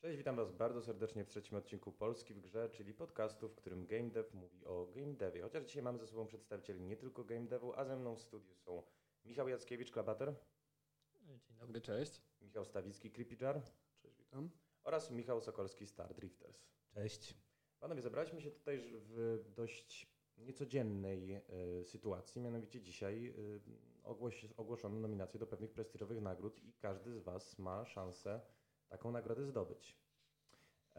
Cześć, witam Was bardzo serdecznie w trzecim odcinku Polski w grze, czyli podcastu, w którym Game Dev mówi o game devie. Chociaż dzisiaj mamy ze sobą przedstawicieli nie tylko game devu, a ze mną w studiu są Michał Jackiewicz, Klabater, Dzień dobry, cześć. Michał Stawicki, Creepy Jar Cześć, witam. oraz Michał Sokolski, Star Drifters. Cześć. Panowie, zebraliśmy się tutaj w dość niecodziennej e, sytuacji, mianowicie dzisiaj e, ogłoś, ogłoszono nominację do pewnych prestiżowych nagród i każdy z Was ma szansę taką nagrodę zdobyć.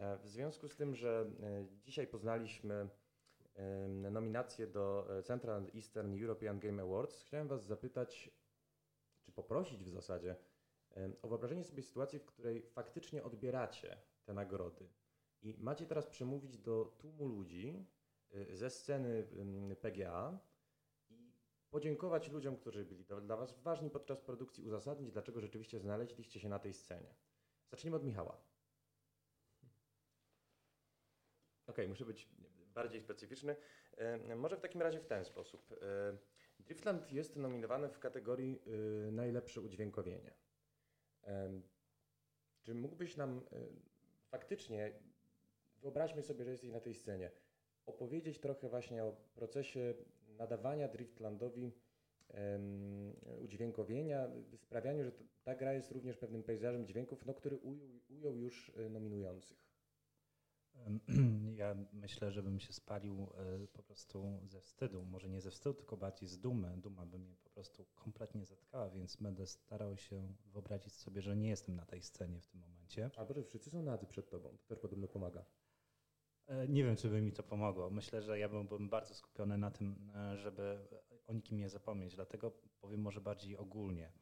E, w związku z tym, że e, dzisiaj poznaliśmy nominację do e, Central Eastern European Game Awards, chciałem Was zapytać, czy poprosić w zasadzie o wyobrażenie sobie sytuacji, w której faktycznie odbieracie te nagrody. I macie teraz przemówić do tłumu ludzi ze sceny PGA i podziękować ludziom, którzy byli dla Was ważni podczas produkcji, uzasadnić, dlaczego rzeczywiście znaleźliście się na tej scenie. Zacznijmy od Michała. Okej, muszę być bardziej specyficzny. E, Może w takim razie w ten sposób. E, Driftland jest nominowany w kategorii y, najlepsze udźwiękowienie. Czy mógłbyś nam faktycznie, wyobraźmy sobie, że jesteś na tej scenie, opowiedzieć trochę właśnie o procesie nadawania Driftlandowi udźwiękowienia, sprawianiu, że ta gra jest również pewnym pejzażem dźwięków, no, który ujął, ujął już y, nominujących. Ja myślę, że bym się spalił e, po prostu ze wstydu. Może nie ze wstydu, tylko bardziej z dumy. Duma by mnie po prostu kompletnie zatkała, więc będę starał się wyobrazić sobie, że nie jestem na tej scenie w tym momencie. Albo, że wszyscy są nadzy przed tobą, to też podobno pomaga. E, Nie wiem, czy by mi to pomogło. Myślę, że ja byłbym bardzo skupiony na tym, e, żeby o nikim nie zapomnieć, dlatego powiem może bardziej ogólnie.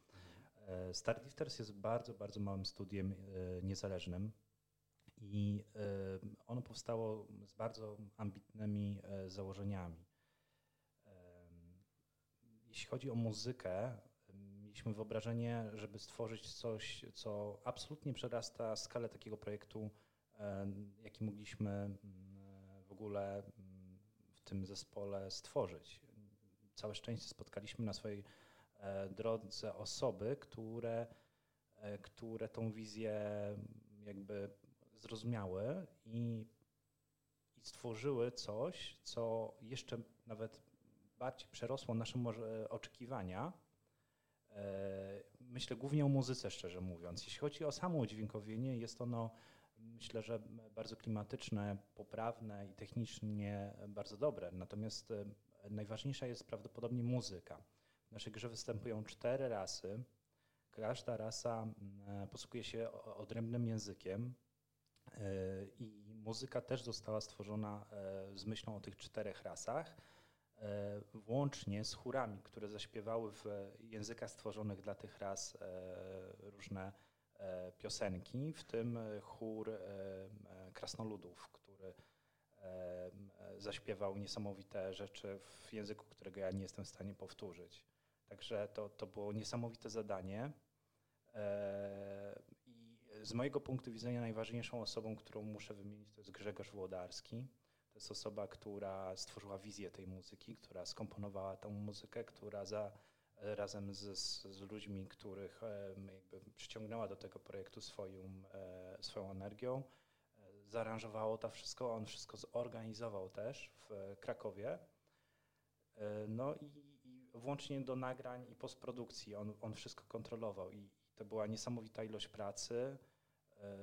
E, Star Drifters jest bardzo, bardzo małym studiem e, niezależnym i e, ono powstało z bardzo ambitnymi założeniami. Jeśli chodzi o muzykę, mieliśmy wyobrażenie, żeby stworzyć coś, co absolutnie przerasta skalę takiego projektu, jaki mogliśmy mm, w ogóle mm, w tym zespole stworzyć. Całe szczęście spotkaliśmy na swojej e, drodze osoby, które, e, które tą wizję jakby zrozumiały i, i stworzyły coś, co jeszcze nawet bardziej przerosło nasze może oczekiwania. E, Myślę głównie o muzyce, szczerze mówiąc. Jeśli chodzi o samo udźwiękowienie, jest ono myślę, że bardzo klimatyczne, poprawne i technicznie bardzo dobre. Natomiast e, najważniejsza jest prawdopodobnie muzyka. W naszej grze występują cztery rasy. Każda rasa mm, posługuje się odrębnym językiem. E, I muzyka też została stworzona e, z myślą o tych czterech rasach, e, włącznie z chórami, które zaśpiewały w językach stworzonych dla tych ras e, różne e, piosenki, w tym e, chór e, e, krasnoludów, e, e, zaśpiewał niesamowite rzeczy w języku, którego ja nie jestem w stanie powtórzyć. Także to, to było niesamowite zadanie. I z mojego punktu widzenia najważniejszą osobą, którą muszę wymienić, to jest Grzegorz Włodarski. To jest osoba, która stworzyła wizję tej muzyki, która skomponowała tę muzykę, która za, razem z, z, ludźmi, których przyciągnęła do tego projektu swoją, e, swoją energią, zaaranżowało to wszystko, on wszystko zorganizował też w e, Krakowie. E, No i, i włącznie do nagrań i postprodukcji on, on wszystko kontrolował i, i to była niesamowita ilość pracy. E,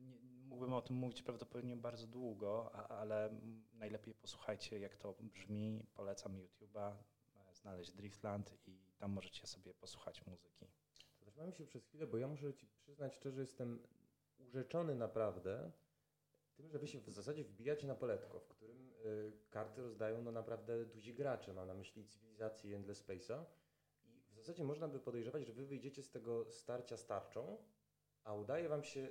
Nie, mógłbym o tym mówić prawdopodobnie bardzo długo, a, ale najlepiej posłuchajcie jak to brzmi. Polecam YouTube'a, znaleźć Driftland i tam możecie sobie posłuchać muzyki. Zatrzymamy się przez chwilę, bo ja muszę Ci przyznać szczerze, jestem urzeczony naprawdę tym, że Wy się w zasadzie wbijacie na poletko, w którym y, karty rozdają no naprawdę duzi gracze. Mam na myśli cywilizację Endless Space'a. I w zasadzie można by podejrzewać, że Wy wyjdziecie z tego starcia starczą, a udaje Wam się,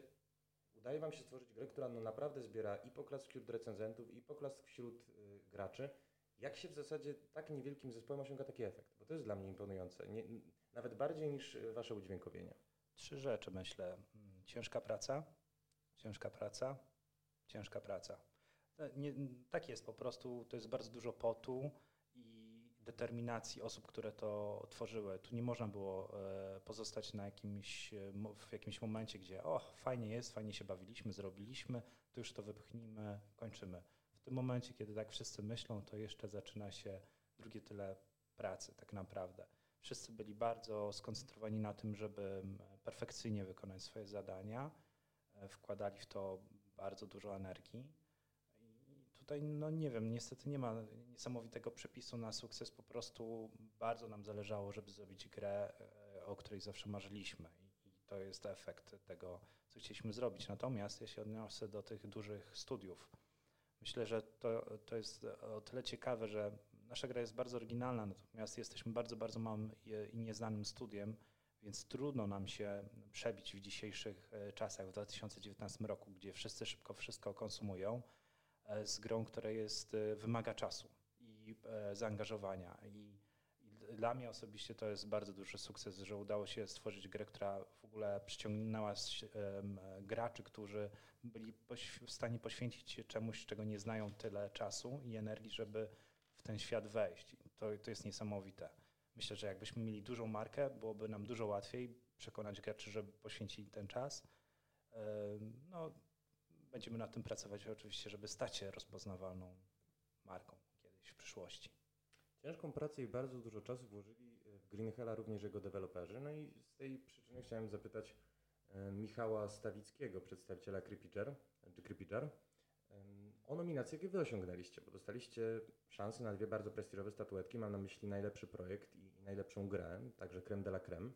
udaje wam się stworzyć grę, która no naprawdę zbiera i poklask wśród recenzentów, i poklask wśród y, graczy. Jak się w zasadzie tak niewielkim zespołem osiąga taki efekt? Bo to jest dla mnie imponujące. Nie, nawet bardziej niż y, Wasze udźwiękowienie. Trzy rzeczy myślę. Mm, Ciężka praca, ciężka praca, ciężka praca. To Nie, tak jest po prostu, to jest bardzo dużo potu i determinacji osób, które to tworzyły. Tu nie można było e, pozostać na jakimś, e, w jakimś momencie, gdzie o, fajnie jest, fajnie się bawiliśmy, zrobiliśmy, to już to wypchnijmy, kończymy. W tym momencie, kiedy tak wszyscy myślą, to jeszcze zaczyna się drugie tyle pracy tak naprawdę. Wszyscy byli bardzo skoncentrowani na tym, żeby perfekcyjnie wykonać swoje zadania. E, Wkładali w to bardzo dużo energii. I tutaj, no nie wiem, niestety nie ma niesamowitego przepisu na sukces. Po prostu bardzo nam zależało, żeby zrobić grę, e, o której zawsze marzyliśmy. I, to jest efekt tego, co chcieliśmy zrobić. Natomiast ja się odniosę do tych dużych studiów. Myślę, że to, to jest o tyle ciekawe, że nasza gra jest bardzo oryginalna, natomiast jesteśmy bardzo, bardzo małym i nieznanym studiem, więc trudno nam się przebić w dzisiejszych e, czasach, w 2019 roku, gdzie wszyscy szybko wszystko konsumują, e, z grą, która jest, e, wymaga czasu i zaangażowania. I, dla mnie osobiście to jest bardzo duży sukces, że udało się stworzyć grę, która w ogóle przyciągnęła graczy, którzy byli w stanie poświęcić się czemuś, czego nie znają tyle czasu i energii, żeby w ten świat wejść. To, to jest niesamowite. Myślę, że jakbyśmy mieli dużą markę, byłoby nam dużo łatwiej przekonać graczy, żeby poświęcili ten czas. No, będziemy nad tym pracować oczywiście, żeby stać się rozpoznawalną marką kiedyś w przyszłości. Ciężką pracę i bardzo dużo czasu włożyli w Green Hella również jego deweloperzy. No i z tej przyczyny chciałem zapytać e, Michała Stawickiego, przedstawiciela Creepiger, czy Creepiger, em, o nominację, jakie wy osiągnęliście, bo dostaliście szansę na dwie bardzo prestiżowe statuetki. Mam na myśli najlepszy projekt i najlepszą grę, także creme de la creme.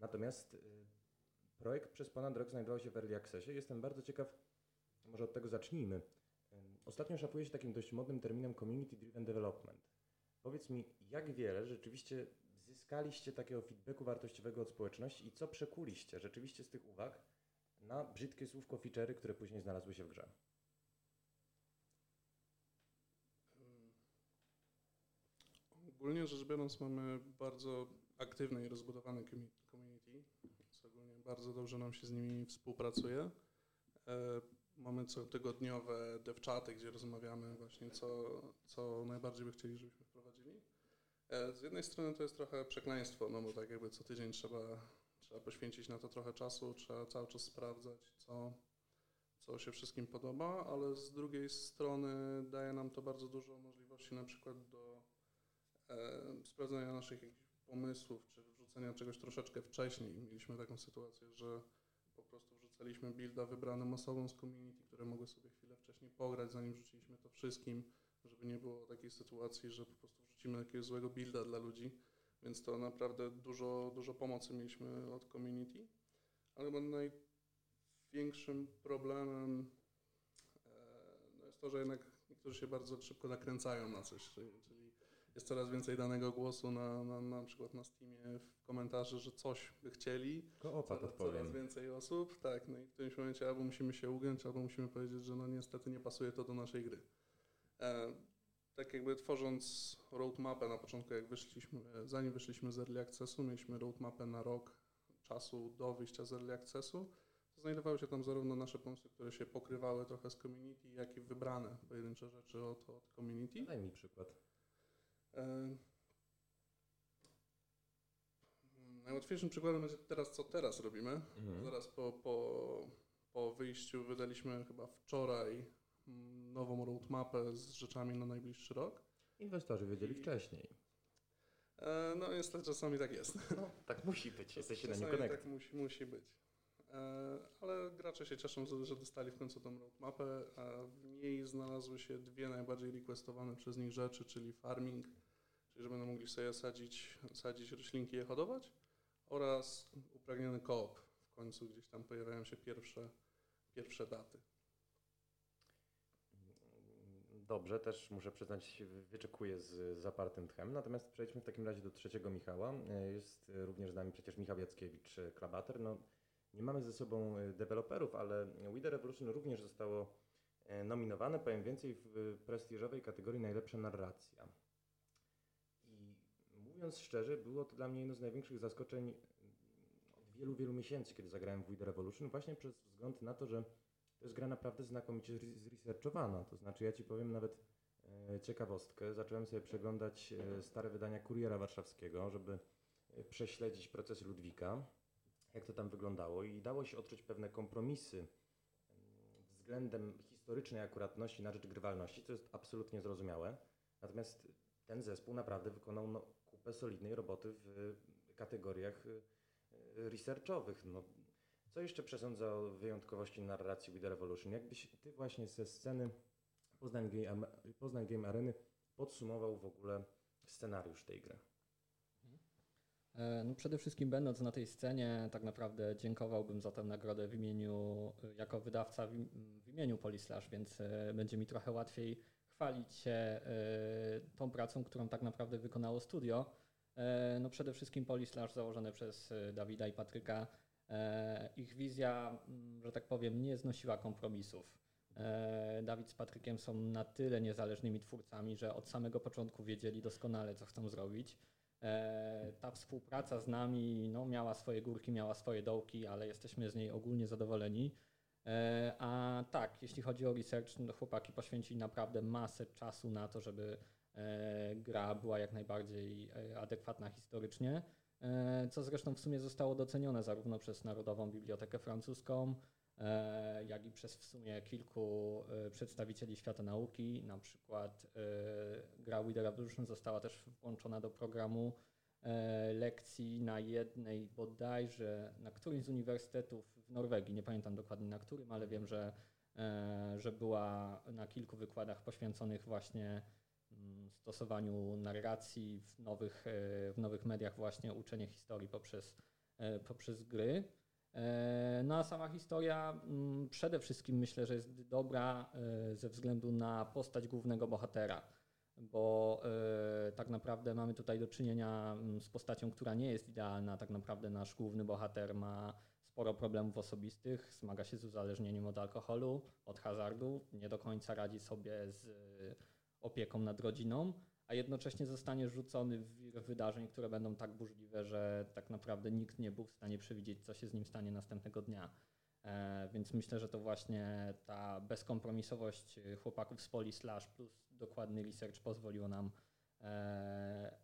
Natomiast y, projekt przez ponad rok znajdował się w Early Accessie. Jestem bardzo ciekaw, może od tego zacznijmy. Ostatnio szafuje się takim dość modnym terminem Community Driven Development. Powiedz mi, jak wiele rzeczywiście zyskaliście takiego feedbacku wartościowego od społeczności i co przekuliście rzeczywiście z tych uwag na brzydkie słówko feature'y, które później znalazły się w grze? Ogólnie rzecz biorąc mamy bardzo aktywne i rozbudowane community, więc ogólnie bardzo dobrze nam się z nimi współpracuje. E, Mamy cotygodniowe devchaty, gdzie rozmawiamy właśnie co, co najbardziej by chcieli, żebyśmy wprowadzili. E, Z jednej strony to jest trochę przekleństwo, no bo tak jakby co tydzień trzeba, trzeba poświęcić na to trochę czasu, trzeba cały czas sprawdzać, co, co się wszystkim podoba, ale z drugiej strony daje nam to bardzo dużo możliwości na przykład do sprawdzenia naszych pomysłów, czy wrzucenia czegoś troszeczkę wcześniej. Mieliśmy taką sytuację, że po prostu wrzucaliśmy builda wybranym osobom z community, które mogły sobie chwilę wcześniej pograć, zanim wrzuciliśmy to wszystkim, żeby nie było takiej sytuacji, że po prostu wrzucimy jakiegoś złego builda dla ludzi. Więc to naprawdę dużo, dużo pomocy mieliśmy od community. Ale chyba największym problemem e, no jest to, że jednak niektórzy się bardzo szybko nakręcają na coś, jest coraz więcej danego głosu na, na, na przykład na Steamie w komentarzy, że coś by chcieli, Koopa coraz, coraz więcej osób, tak, no i w którymś momencie albo musimy się ugiąć, albo musimy powiedzieć, że no niestety nie pasuje to do naszej gry. E, tak jakby tworząc roadmapę na początku, jak wyszliśmy, zanim wyszliśmy z Early Accessu, mieliśmy roadmapę na rok czasu do wyjścia z Early Accessu, to znajdowały się tam zarówno nasze pomysły, które się pokrywały trochę z community, jak i wybrane pojedyncze rzeczy od, od community. Daj mi przykład. Najłatwiejszym przykładem będzie teraz, co teraz robimy. Mhm. Zaraz po, po, po wyjściu wydaliśmy chyba wczoraj mm, nową roadmapę z rzeczami na najbliższy rok. Inwestorzy wiedzieli wcześniej. E, No niestety czasami tak jest. No, tak musi być, jesteście na connect. tak musi, musi być. E, Ale gracze się cieszą, że dostali w końcu tą roadmapę, a w niej znalazły się dwie najbardziej requestowane przez nich rzeczy, czyli farming, czyli że będą mogli sobie sadzić, sadzić roślinki i je hodować, oraz upragniony koop. W końcu gdzieś tam pojawiają się pierwsze, pierwsze daty. Dobrze, też muszę przyznać, wyczekuję z zapartym tchem. Natomiast przejdźmy w takim razie do trzeciego Michała. Jest również z nami przecież Michał Jackiewicz, Klabater. No, nie mamy ze sobą e, deweloperów, ale The Revolution również zostało e, nominowane, powiem więcej, w prestiżowej kategorii najlepsza narracja. Mówiąc szczerze, było to dla mnie jedno z największych zaskoczeń od wielu, wielu miesięcy, kiedy zagrałem w We The Revolution, właśnie przez wzgląd na to, że to jest gra naprawdę znakomicie zre- zresearchowana. To znaczy, ja ci powiem, nawet e, ciekawostkę. Zacząłem sobie przeglądać e, stare wydania Kuriera Warszawskiego, żeby e, prześledzić procesy Ludwika, jak to tam wyglądało i dało się odczuć pewne kompromisy mm, względem historycznej akuratności na rzecz grywalności, co jest absolutnie zrozumiałe. Natomiast ten zespół naprawdę wykonał no, solidnej roboty w kategoriach y, y, researchowych. No, co jeszcze przesądza o wyjątkowości narracji We The Revolution? Jakbyś ty właśnie ze sceny Poznań Game, Am- Poznań Game Areny podsumował w ogóle scenariusz tej gry? E, No przede wszystkim będąc na tej scenie, tak naprawdę dziękowałbym za tę nagrodę w imieniu, e, jako wydawca w imieniu Polislash, więc e, będzie mi trochę łatwiej chwalić się e, tą pracą, którą tak naprawdę wykonało studio. E, No przede wszystkim Polislash założone przez e, Dawida i Patryka. Ich wizja, mm, że tak powiem, nie znosiła kompromisów. Dawid z Patrykiem są na tyle niezależnymi twórcami, że od samego początku wiedzieli doskonale, co chcą zrobić. Ta współpraca z nami no, miała swoje górki, miała swoje dołki, ale jesteśmy z niej ogólnie zadowoleni. E, A tak, jeśli chodzi o research, no, chłopaki poświęcili naprawdę masę czasu na to, żeby e, gra była jak najbardziej e, adekwatna historycznie, co zresztą w sumie zostało docenione zarówno przez Narodową Bibliotekę Francuską, jak i przez w sumie kilku przedstawicieli świata nauki. Na przykład gra We The Revolution została też włączona do programu lekcji na jednej bodajże, na którymś z uniwersytetów w Norwegii, nie pamiętam dokładnie na którym, ale wiem, że, e, że była na kilku wykładach poświęconych właśnie mm, stosowaniu narracji w nowych, e, w nowych mediach, właśnie uczenie historii poprzez, e, poprzez gry. No a sama historia mm, przede wszystkim myślę, że jest dobra ze względu na postać głównego bohatera, bo tak naprawdę mamy tutaj do czynienia mm, z postacią, która nie jest idealna. Tak naprawdę nasz główny bohater ma sporo problemów osobistych, zmaga się z uzależnieniem od alkoholu, od hazardu, nie do końca radzi sobie z e, opieką nad rodziną, a jednocześnie zostanie rzucony w wir wydarzeń, które będą tak burzliwe, że tak naprawdę nikt nie był w stanie przewidzieć, co się z nim stanie następnego dnia. E, więc myślę, że to właśnie ta bezkompromisowość chłopaków z Poli Slash plus dokładny research pozwoliło nam e,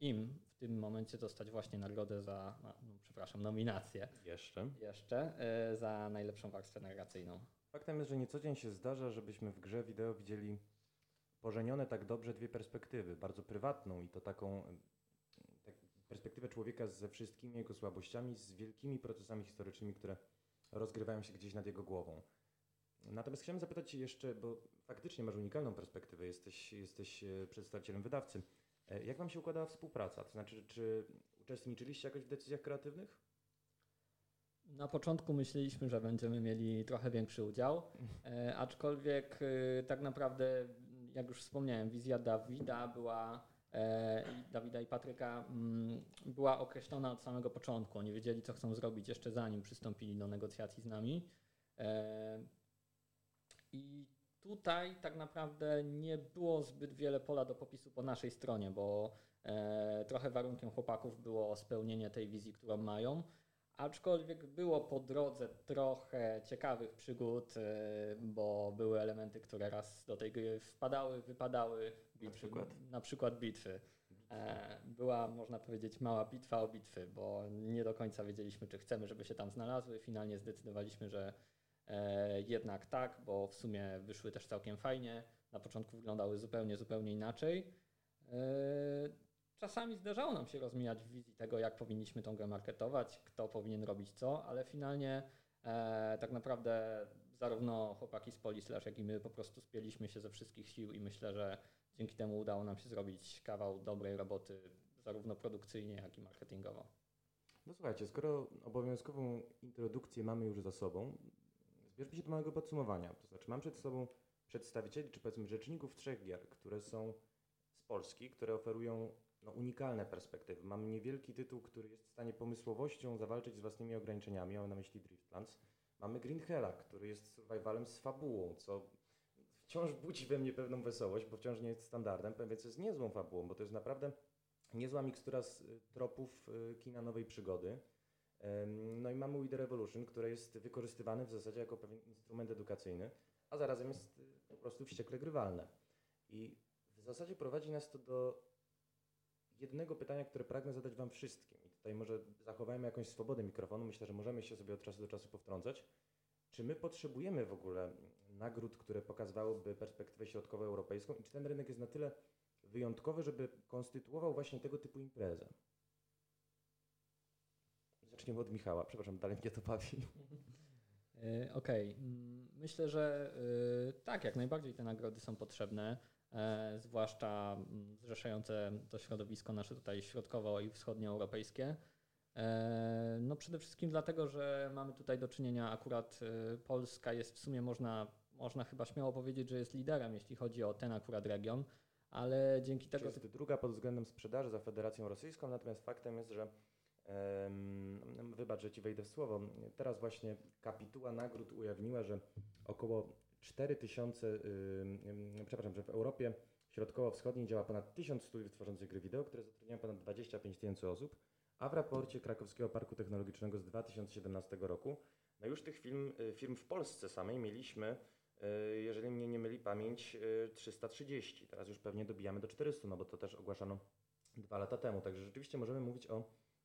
im tym momencie dostać właśnie nagrodę za, no, no, przepraszam, nominację Jeszcze. jeszcze e, za najlepszą warstwę narracyjną. Faktem jest, że nie co dzień się zdarza, żebyśmy w grze wideo widzieli pożenione tak dobrze dwie perspektywy. Bardzo prywatną i to taką em, tak, perspektywę człowieka ze wszystkimi jego słabościami, z wielkimi procesami historycznymi, które rozgrywają się gdzieś nad jego głową. Natomiast chciałem zapytać Cię jeszcze, bo faktycznie masz unikalną perspektywę, jesteś, jesteś e, przedstawicielem wydawcy. E, Jak Wam się układała współpraca? To znaczy, czy uczestniczyliście jakoś w decyzjach kreatywnych? Na początku myśleliśmy, że będziemy mieli trochę większy udział, e, aczkolwiek e, tak naprawdę, jak już wspomniałem, wizja Dawida była Dawida i Patryka mm, była określona od samego początku. Oni wiedzieli, co chcą zrobić jeszcze zanim przystąpili do negocjacji z nami. I tutaj tak naprawdę nie było zbyt wiele pola do popisu po naszej stronie, bo e, trochę warunkiem chłopaków było spełnienie tej wizji, którą mają. Aczkolwiek było po drodze trochę ciekawych przygód, e, bo były elementy, które raz do tej gry wpadały, wypadały. Bitwy, przykład? Na przykład bitwy. E, Była, można powiedzieć, mała bitwa o bitwy, bo nie do końca wiedzieliśmy, czy chcemy, żeby się tam znalazły. Finalnie zdecydowaliśmy, że jednak tak, bo w sumie wyszły też całkiem fajnie. Na początku wyglądały zupełnie, zupełnie inaczej. E, Czasami zdarzało nam się rozmijać w wizji tego, jak powinniśmy tą grę marketować, kto powinien robić co, ale finalnie e, tak naprawdę zarówno chłopaki z Polislash, jak i my po prostu spieliśmy się ze wszystkich sił i myślę, że dzięki temu udało nam się zrobić kawał dobrej roboty, zarówno produkcyjnie, jak i marketingowo. No słuchajcie, skoro obowiązkową introdukcję mamy już za sobą, zbierzmy się do małego podsumowania. To znaczy, mam przed sobą przedstawicieli, czy powiedzmy rzeczników trzech gier, które są z Polski, które oferują no, unikalne perspektywy. Mamy niewielki tytuł, który jest w stanie pomysłowością zawalczyć z własnymi ograniczeniami, mam na myśli Driftlands. Mamy Green Hella, który jest survivalem z fabułą, co wciąż budzi we mnie pewną wesołość, bo wciąż nie jest standardem, więc jest niezłą fabułą, bo to jest naprawdę niezła mikstura z y, tropów y, kina nowej przygody. No i mamy We The Revolution, które jest wykorzystywane w zasadzie jako pewien instrument edukacyjny, a zarazem jest y, po prostu wściekle grywalne. I w zasadzie prowadzi nas to do jednego pytania, które pragnę zadać Wam wszystkim. I tutaj może zachowajmy jakąś swobodę mikrofonu. Myślę, że możemy się sobie od czasu do czasu powtrącać. Czy my potrzebujemy w ogóle nagród, które pokazywałyby perspektywę środkowoeuropejską i czy ten rynek jest na tyle wyjątkowy, żeby konstytuował właśnie tego typu imprezę? Zaczniemy od Michała. Przepraszam, dalej mnie to bawi. Y, Okej, mm, myślę, że y, tak, jak najbardziej te nagrody są potrzebne, e, zwłaszcza mm, zrzeszające to środowisko nasze tutaj środkowo i wschodnioeuropejskie. E, No przede wszystkim dlatego, że mamy tutaj do czynienia akurat Polska jest w sumie można, można chyba śmiało powiedzieć, że jest liderem, jeśli chodzi o ten akurat region, ale dzięki To tego jest druga pod względem sprzedaży za Federacją Rosyjską, natomiast faktem jest, że wybacz, że ci wejdę w słowo. Teraz właśnie kapituła nagród ujawniła, że około 4000, ym, ym, przepraszam, że w Europie Środkowo-Wschodniej działa ponad 1000 studiów tworzących gry wideo, które zatrudniają ponad 25 tysięcy osób, a w raporcie Krakowskiego Parku Technologicznego z 2017 roku, no już tych firm, y, firm w Polsce samej mieliśmy y, jeżeli mnie nie myli pamięć, y, 330. Teraz już pewnie dobijamy do 400, no bo to też ogłaszano dwa lata temu. Także rzeczywiście możemy mówić o,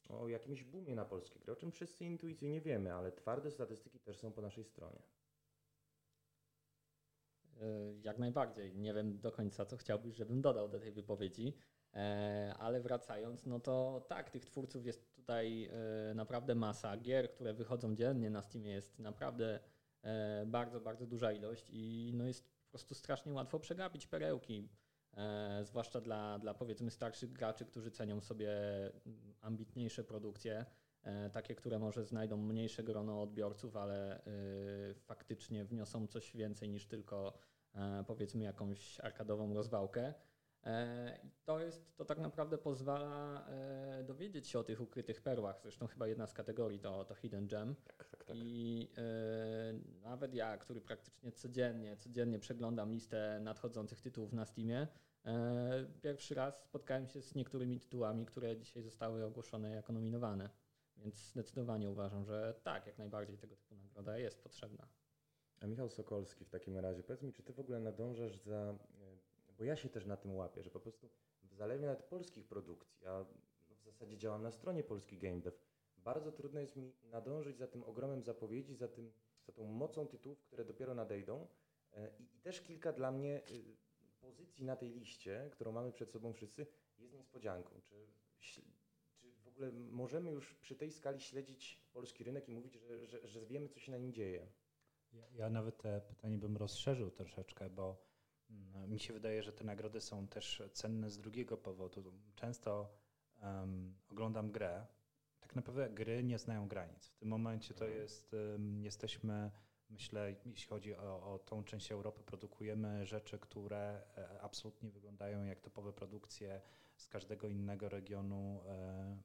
o jakimś boomie na polskie gry, o czym wszyscy intuicyjnie wiemy, ale twarde statystyki też są po naszej stronie. Y, Jak najbardziej. Nie wiem do końca, co chciałbyś, żebym dodał do tej wypowiedzi, E, ale wracając, no to tak, tych twórców jest tutaj e, naprawdę masa. Gier, które wychodzą dziennie na Steamie jest naprawdę e, bardzo, bardzo duża ilość i no jest po prostu strasznie łatwo przegapić perełki, e, zwłaszcza dla, dla powiedzmy starszych graczy, którzy cenią sobie ambitniejsze produkcje, e, takie, które może znajdą mniejsze grono odbiorców, ale e, faktycznie wniosą coś więcej niż tylko e, powiedzmy jakąś arkadową rozwałkę. E, to jest, to tak naprawdę pozwala e, dowiedzieć się o tych ukrytych perłach. Zresztą chyba jedna z kategorii to, to Hidden Gem. Tak, tak, tak. I e, nawet ja, który praktycznie codziennie, codziennie przeglądam listę nadchodzących tytułów na Steamie, e, pierwszy raz spotkałem się z niektórymi tytułami, które dzisiaj zostały ogłoszone jako nominowane. Więc zdecydowanie uważam, że tak, jak najbardziej tego typu nagroda jest potrzebna. A Michał Sokolski w takim razie, powiedz mi, czy ty w ogóle nadążasz za, y, bo ja się też na tym łapię, że po prostu w zalewie nawet polskich produkcji, a w zasadzie działam na stronie Polski Game Dev, bardzo trudno jest mi nadążyć za tym ogromem zapowiedzi, za, tym, za tą mocą tytułów, które dopiero nadejdą E, i, i też kilka dla mnie y, pozycji na tej liście, którą mamy przed sobą wszyscy, jest niespodzianką. Czy, czy w ogóle możemy już przy tej skali śledzić polski rynek i mówić, że, że, że wiemy, co się na nim dzieje? Ja, ja nawet te pytanie bym rozszerzył troszeczkę, bo mm, mi się wydaje, że te nagrody są też cenne z drugiego powodu. Często em, oglądam grę. Tak naprawdę gry nie znają granic. W tym momencie to Mhm. jest, em, jesteśmy, myślę, jeśli chodzi o, o tą część Europy, produkujemy rzeczy, które e, absolutnie wyglądają jak topowe produkcje z każdego innego regionu e,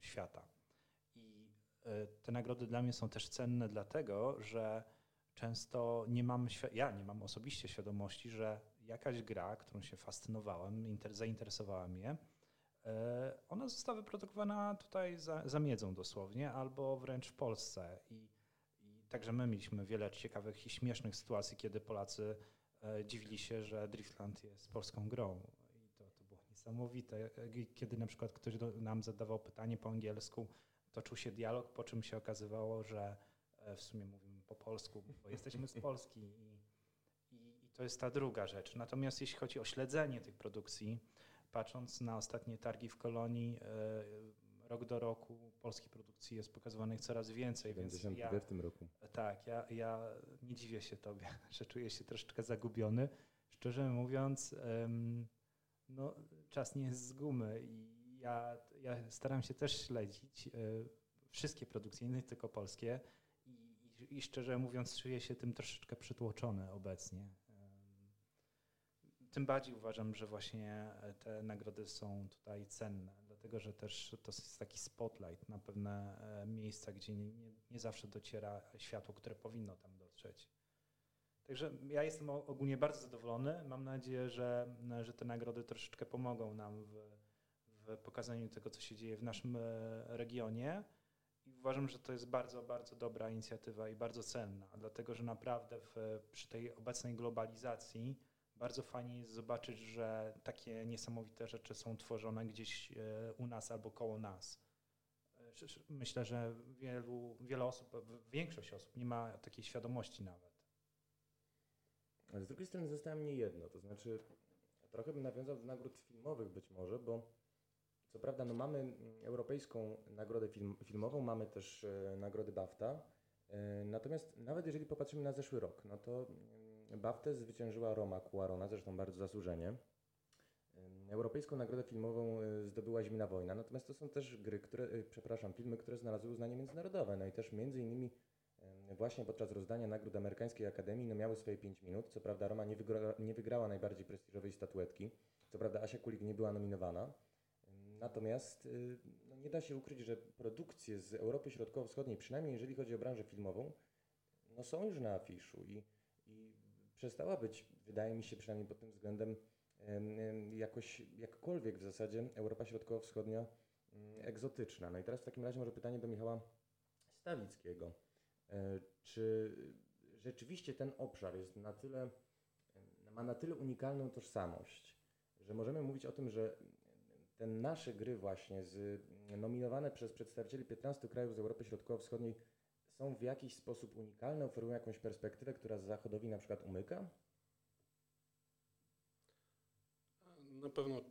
świata. I e, te nagrody dla mnie są też cenne dlatego, że często nie mam, ja nie mam osobiście świadomości, że jakaś gra, którą się fascynowałem, inter, zainteresowała mnie, ona została wyprodukowana tutaj za, za miedzą dosłownie, albo wręcz w Polsce. I także my mieliśmy wiele ciekawych i śmiesznych sytuacji, kiedy Polacy e, dziwili się, że Driftland jest polską grą. I to, to było niesamowite. Kiedy na przykład ktoś nam zadawał pytanie po angielsku, toczył się dialog, po czym się okazywało, że e, w sumie mówimy po polsku, bo jesteśmy z Polski i, i, i to jest ta druga rzecz. Natomiast jeśli chodzi o śledzenie tych produkcji, patrząc na ostatnie targi w Kolonii, e, rok do roku polskich produkcji jest pokazywanych coraz więcej, więc 72 ja, w tym roku. tak, ja, ja nie dziwię się tobie, że czuję się troszeczkę zagubiony. Szczerze mówiąc, no, czas nie jest z gumy i ja, ja staram się też śledzić e, wszystkie produkcje, nie tylko polskie i, i, szczerze mówiąc czuję się tym troszeczkę przytłoczony obecnie. Tym bardziej uważam, że właśnie te nagrody są tutaj cenne, dlatego że też to jest taki spotlight na pewne e, miejsca, gdzie nie, nie, nie zawsze dociera światło, które powinno tam dotrzeć. Także ja jestem ogólnie bardzo zadowolony. Mam nadzieję, że, że te nagrody troszeczkę pomogą nam w, w pokazaniu tego, co się dzieje w naszym e, regionie. I uważam, że to jest bardzo, bardzo dobra inicjatywa i bardzo cenna, dlatego że naprawdę w, przy tej obecnej globalizacji bardzo fajnie jest zobaczyć, że takie niesamowite rzeczy są tworzone gdzieś e, u nas albo koło nas. Myślę, że wielu, wiele osób, większość osób nie ma takiej świadomości nawet. Ale z drugiej strony zostało mnie jedno, to znaczy trochę bym nawiązał do nagród filmowych być może, bo co prawda no mamy europejską nagrodę film, filmową, mamy też e, nagrody BAFTA, e, natomiast nawet jeżeli popatrzymy na zeszły rok, no to BAFTę zwyciężyła Roma Cuarona, zresztą bardzo zasłużenie. Europejską nagrodę filmową e, zdobyła Zimna Wojna, natomiast to są też gry, które, e, przepraszam, filmy, które znalazły uznanie międzynarodowe, no i też między innymi Właśnie podczas rozdania nagród amerykańskiej akademii no miały swoje 5 minut. Co prawda Roma nie, wygra, nie wygrała najbardziej prestiżowej statuetki. Co prawda Asia Kulik nie była nominowana. Natomiast y, no nie da się ukryć, że produkcje z Europy Środkowo-Wschodniej, przynajmniej jeżeli chodzi o branżę filmową, no są już na afiszu i przestała być, wydaje mi się przynajmniej pod tym względem, em, em, jakoś jakkolwiek w zasadzie Europa Środkowo-Wschodnia mm, egzotyczna. No i teraz w takim razie może pytanie do Michała Stawickiego. E, Czy rzeczywiście ten obszar jest na tyle, ma na tyle unikalną tożsamość, że możemy mówić o tym, że te nasze gry właśnie z, nominowane przez przedstawicieli 15 krajów z Europy Środkowo-Wschodniej są w jakiś sposób unikalne, oferują jakąś perspektywę, która Zachodowi na przykład umyka? Na pewno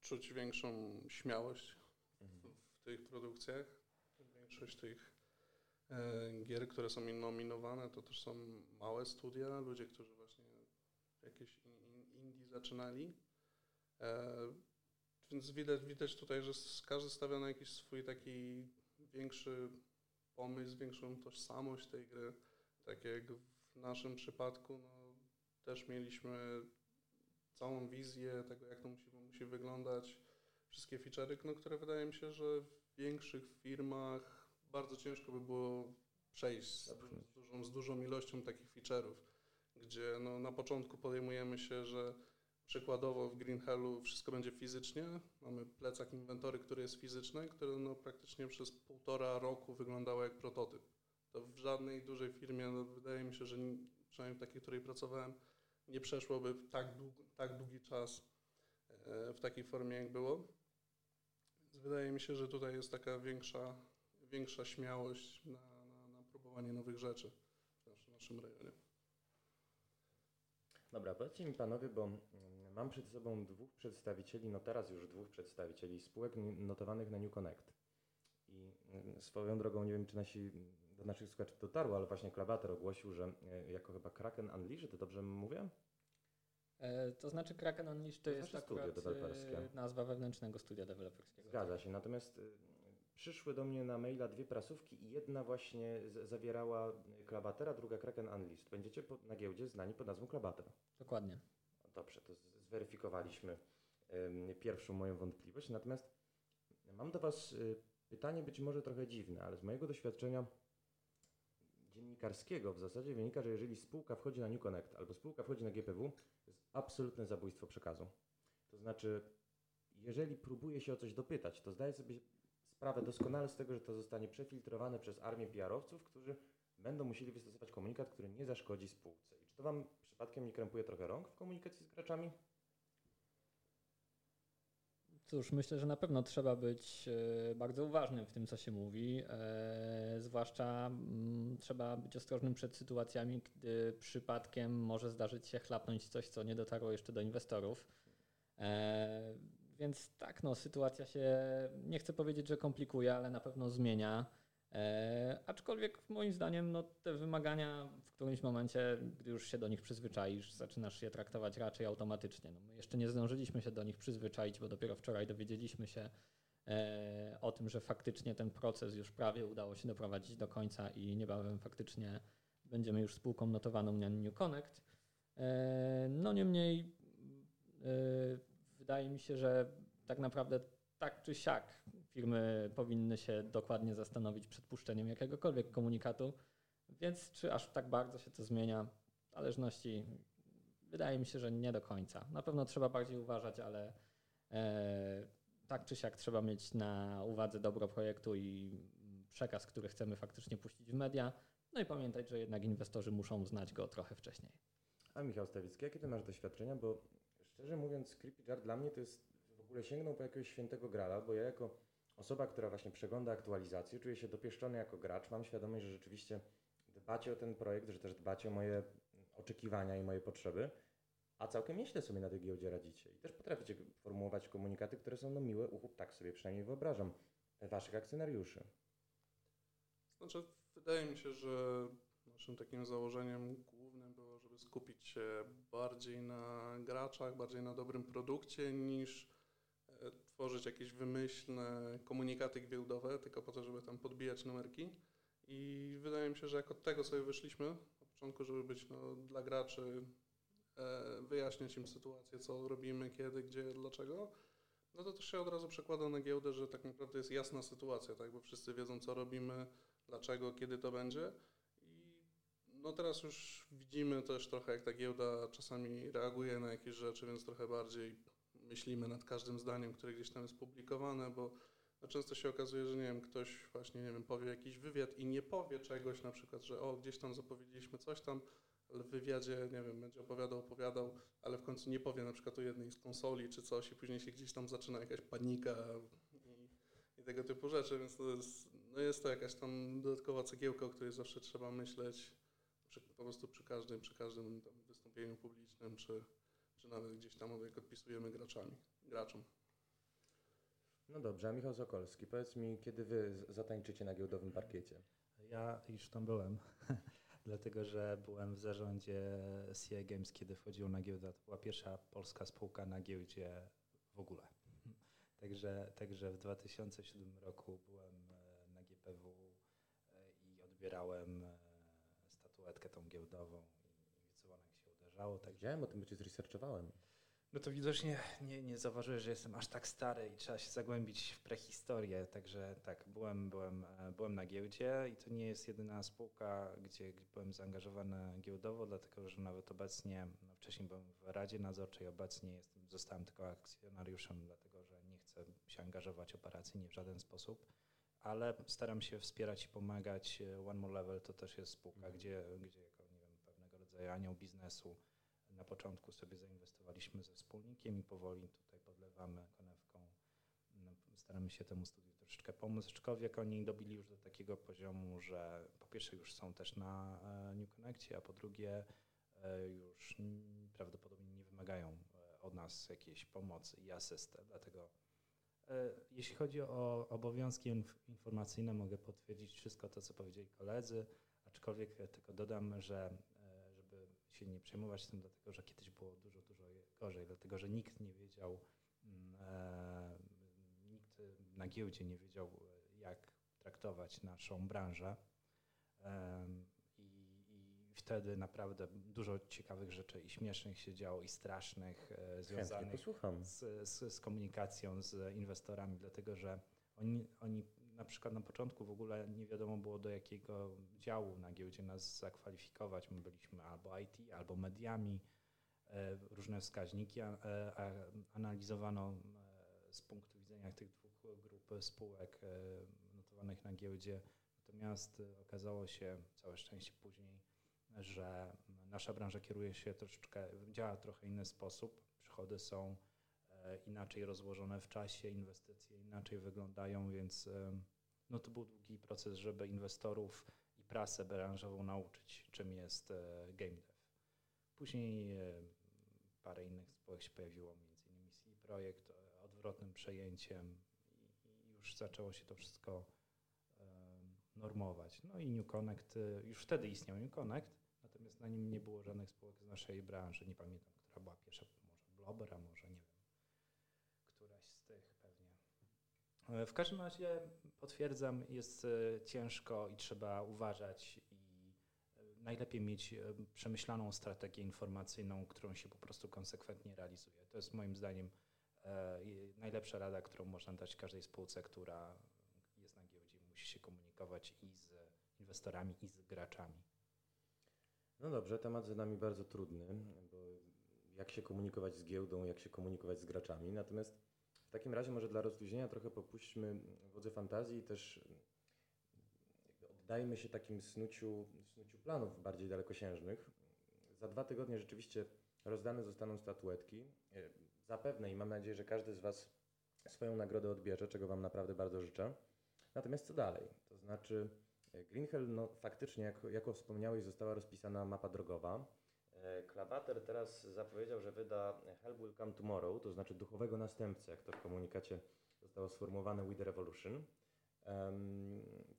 czuć większą śmiałość w tych produkcjach. Większość tych e, gier, które są nominowane, to też są małe studia, ludzie, którzy właśnie jakieś in- in- indie zaczynali. E, więc widać, widać tutaj, że każdy stawia na jakiś swój taki większy pomysł, większą tożsamość tej gry. Tak jak w naszym przypadku, no, też mieliśmy całą wizję tego, jak to musi, musi wyglądać, wszystkie feature'y, no, które wydaje mi się, że w większych firmach bardzo ciężko by było przejść z, du- z, dużą, z dużą ilością takich feature'ów, gdzie no, na początku podejmujemy się, że przykładowo w Green Hellu wszystko będzie fizycznie, mamy plecak inwentory, który jest fizyczny, który no, praktycznie przez półtora roku wyglądało jak prototyp. To w żadnej dużej firmie, no, wydaje mi się, że ni- przynajmniej w takiej, w której pracowałem, nie przeszłoby tak, tak długi czas e, w takiej formie, jak było. Więc wydaje mi się, że tutaj jest taka większa, większa śmiałość na, na, na próbowanie nowych rzeczy w naszym rejonie. Dobra, powiedzcie mi panowie, bo mm, mam przed sobą dwóch przedstawicieli, no teraz już dwóch przedstawicieli spółek notowanych na New Connect. I mm, swoją drogą, nie wiem czy nasi, do naszych słuchaczy dotarło, ale właśnie Klabater ogłosił, że e, jako chyba Kraken Unleashed, dobrze mówię? E, To znaczy Kraken Unleashed to To jest znaczy akurat e, nazwa wewnętrznego studia deweloperskiego. Zgadza się, natomiast y, przyszły do mnie na maila dwie prasówki i jedna właśnie zawierała Klabatera, druga Kraken Unleashed. Będziecie po, na giełdzie znani pod nazwą Klabater. Dokładnie. Dobrze, to zweryfikowaliśmy ym, pierwszą moją wątpliwość. Natomiast mam do Was y, pytanie być może trochę dziwne, ale z mojego doświadczenia dziennikarskiego w zasadzie wynika, że jeżeli spółka wchodzi na New Connect albo spółka wchodzi na GPW, to jest absolutne zabójstwo przekazu. To znaczy, jeżeli próbuje się o coś dopytać, to zdaje sobie sprawę doskonale z tego, że to zostanie przefiltrowane przez armię PR-owców, którzy będą musieli wystosować komunikat, który nie zaszkodzi spółce. I czy to Wam przypadkiem nie krępuje trochę rąk w komunikacji z graczami? Cóż, myślę, że na pewno trzeba być e, bardzo uważnym w tym, co się mówi. E, zwłaszcza mm, trzeba być ostrożnym przed sytuacjami, gdy przypadkiem może zdarzyć się chlapnąć coś, co nie dotarło jeszcze do inwestorów. Więc tak, no, sytuacja się, nie chcę powiedzieć, że komplikuje, ale na pewno zmienia. E, aczkolwiek moim zdaniem no, te wymagania w którymś momencie, gdy już się do nich przyzwyczaisz, zaczynasz je traktować raczej automatycznie. No, my jeszcze nie zdążyliśmy się do nich przyzwyczaić, bo dopiero wczoraj dowiedzieliśmy się e, o tym, że faktycznie ten proces już prawie udało się doprowadzić do końca i niebawem faktycznie będziemy już spółką notowaną na New Connect. E, no niemniej e, wydaje mi się, że tak naprawdę tak czy siak firmy powinny się dokładnie zastanowić przed puszczeniem jakiegokolwiek komunikatu, więc czy aż tak bardzo się to zmienia? W zależności, wydaje mi się, że nie do końca. Na pewno trzeba bardziej uważać, ale e, tak czy siak trzeba mieć na uwadze dobro projektu i przekaz, który chcemy faktycznie puścić w media. No i pamiętać, że jednak inwestorzy muszą znać go trochę wcześniej. A Michał Stawicki, jakie ty masz doświadczenia? Bo szczerze mówiąc, Creepy Jar dla mnie to jest w ogóle sięgnął po jakiegoś świętego grala, bo ja jako osoba, która właśnie przegląda aktualizacje, czuję się dopieszczony jako gracz. Mam świadomość, że rzeczywiście dbacie o ten projekt, że też dbacie o moje oczekiwania i moje potrzeby, a całkiem nieźle sobie na tej giełdzie radzicie. I też potraficie formułować komunikaty, które są no miłe uchu, tak sobie przynajmniej wyobrażam, waszych akcjonariuszy. Znaczy, wydaje mi się, że naszym takim założeniem głównym było, żeby skupić się bardziej na graczach, bardziej na dobrym produkcie, niż e, tworzyć jakieś wymyślne komunikaty giełdowe, tylko po to, żeby tam podbijać numerki. I wydaje mi się, że jak od tego sobie wyszliśmy na początku, żeby być no, dla graczy, e, wyjaśniać im sytuację, co robimy, kiedy, gdzie, dlaczego, no to też się od razu przekłada na giełdę, że tak naprawdę jest jasna sytuacja, tak, bo wszyscy wiedzą, co robimy, dlaczego, kiedy to będzie. No teraz już widzimy też trochę, jak ta giełda czasami reaguje na jakieś rzeczy, więc trochę bardziej myślimy nad każdym zdaniem, które gdzieś tam jest publikowane, bo no często się okazuje, że nie wiem, ktoś właśnie, nie wiem, powie jakiś wywiad i nie powie czegoś, na przykład, że o, gdzieś tam zapowiedzieliśmy coś tam, ale w wywiadzie, nie wiem, będzie opowiadał, opowiadał, ale w końcu nie powie na przykład o jednej z konsoli czy coś i później się gdzieś tam zaczyna jakaś panika i, i tego typu rzeczy, więc to jest, no jest to jakaś tam dodatkowa cegiełka, o której zawsze trzeba myśleć przy, po prostu przy każdym, przy każdym tam wystąpieniu publicznym, czy, czy nawet gdzieś tam jak odpisujemy graczami, graczom. No dobrze, a Michał Sokolski, powiedz mi, kiedy wy zatańczycie na giełdowym parkiecie? Ja już tam byłem, dlatego że byłem w zarządzie CI Games, kiedy wchodziło na giełdę. To była pierwsza polska spółka na giełdzie w ogóle. Także, także w 2007 roku byłem e, na GPW e, i odbierałem tą giełdową i dzwonek się uderzało. Także Wiedziałem o tym, bo cię zresearchowałem. no to widocznie nie, nie zauważyłeś, że jestem aż tak stary i trzeba się zagłębić w prehistorię. Także tak, byłem, byłem, e, byłem na giełdzie i to nie jest jedyna spółka, gdzie gdzie byłem zaangażowany giełdowo, dlatego że nawet obecnie, no wcześniej byłem w Radzie Nadzorczej, obecnie jestem, zostałem tylko akcjonariuszem, dlatego że nie chcę się angażować operacyjnie w żaden sposób. Ale staram się wspierać i pomagać. E, One More Level to też jest spółka, Mhm. gdzie, gdzie jako nie wiem, pewnego rodzaju anioł biznesu na początku sobie zainwestowaliśmy ze wspólnikiem i powoli tutaj podlewamy konewką. No, Staramy się temu studiu troszeczkę pomóc, aczkolwiek oni dobili już do takiego poziomu, że po pierwsze już są też na e, New Connectie, a po drugie e, już prawdopodobnie nie wymagają od nas jakiejś pomocy i asysty. Dlatego jeśli chodzi o obowiązki inf- informacyjne, mogę potwierdzić wszystko to, co powiedzieli koledzy, aczkolwiek e, tylko dodam, że e, żeby się nie przejmować tym, dlatego że kiedyś było dużo, dużo gorzej, dlatego że nikt nie wiedział, mm, e, nikt na giełdzie nie wiedział, e, jak traktować naszą branżę. Wtedy naprawdę dużo ciekawych rzeczy i śmiesznych się działo, i strasznych, e, związanych z, z, z komunikacją z inwestorami, dlatego że oni, oni na przykład na początku w ogóle nie wiadomo było do jakiego działu na giełdzie nas zakwalifikować. My byliśmy albo IT, albo mediami, e, różne wskaźniki e, analizowano z punktu widzenia tych dwóch grup spółek notowanych na giełdzie. Natomiast okazało się, całe szczęście później, że nasza branża kieruje się troszeczkę, działa trochę inny sposób. Przychody są e, inaczej rozłożone w czasie, inwestycje inaczej wyglądają, więc e, no to był długi proces, żeby inwestorów i prasę branżową nauczyć, czym jest e, game dev. Później parę innych spółek się pojawiło, między innymi Projekt, odwrotnym przejęciem i, już zaczęło się to wszystko normować. No i New Connect, już wtedy istniał New Connect, natomiast na nim nie było żadnych spółek z naszej branży. Nie pamiętam, która była pierwsza, może Blober, a może nie wiem, któraś z tych pewnie. E, W każdym razie potwierdzam, jest e, ciężko i trzeba uważać i e, najlepiej mieć przemyślaną strategię informacyjną, którą się po prostu konsekwentnie realizuje. To jest moim zdaniem najlepsza rada, którą można dać każdej spółce, która jest na giełdzie musi się komunikować i z inwestorami, i z graczami. No dobrze, temat za nami bardzo trudny, bo jak się komunikować z giełdą, jak się komunikować z graczami. Natomiast w takim razie może dla rozluźnienia trochę popuśćmy wodze fantazji i też oddajmy się takim snuciu, snuciu planów bardziej dalekosiężnych. za dwa tygodnie rzeczywiście rozdane zostaną statuetki. E, Zapewne i mam nadzieję, że każdy z Was swoją nagrodę odbierze, czego Wam naprawdę bardzo życzę. Natomiast co dalej? To znaczy, Green Hell, no faktycznie, jak, jako wspomniałeś, została rozpisana mapa drogowa. E, Klabater teraz zapowiedział, że wyda Hell Will Come Tomorrow, to znaczy duchowego następcę, jak to w komunikacie zostało sformułowane with the Revolution.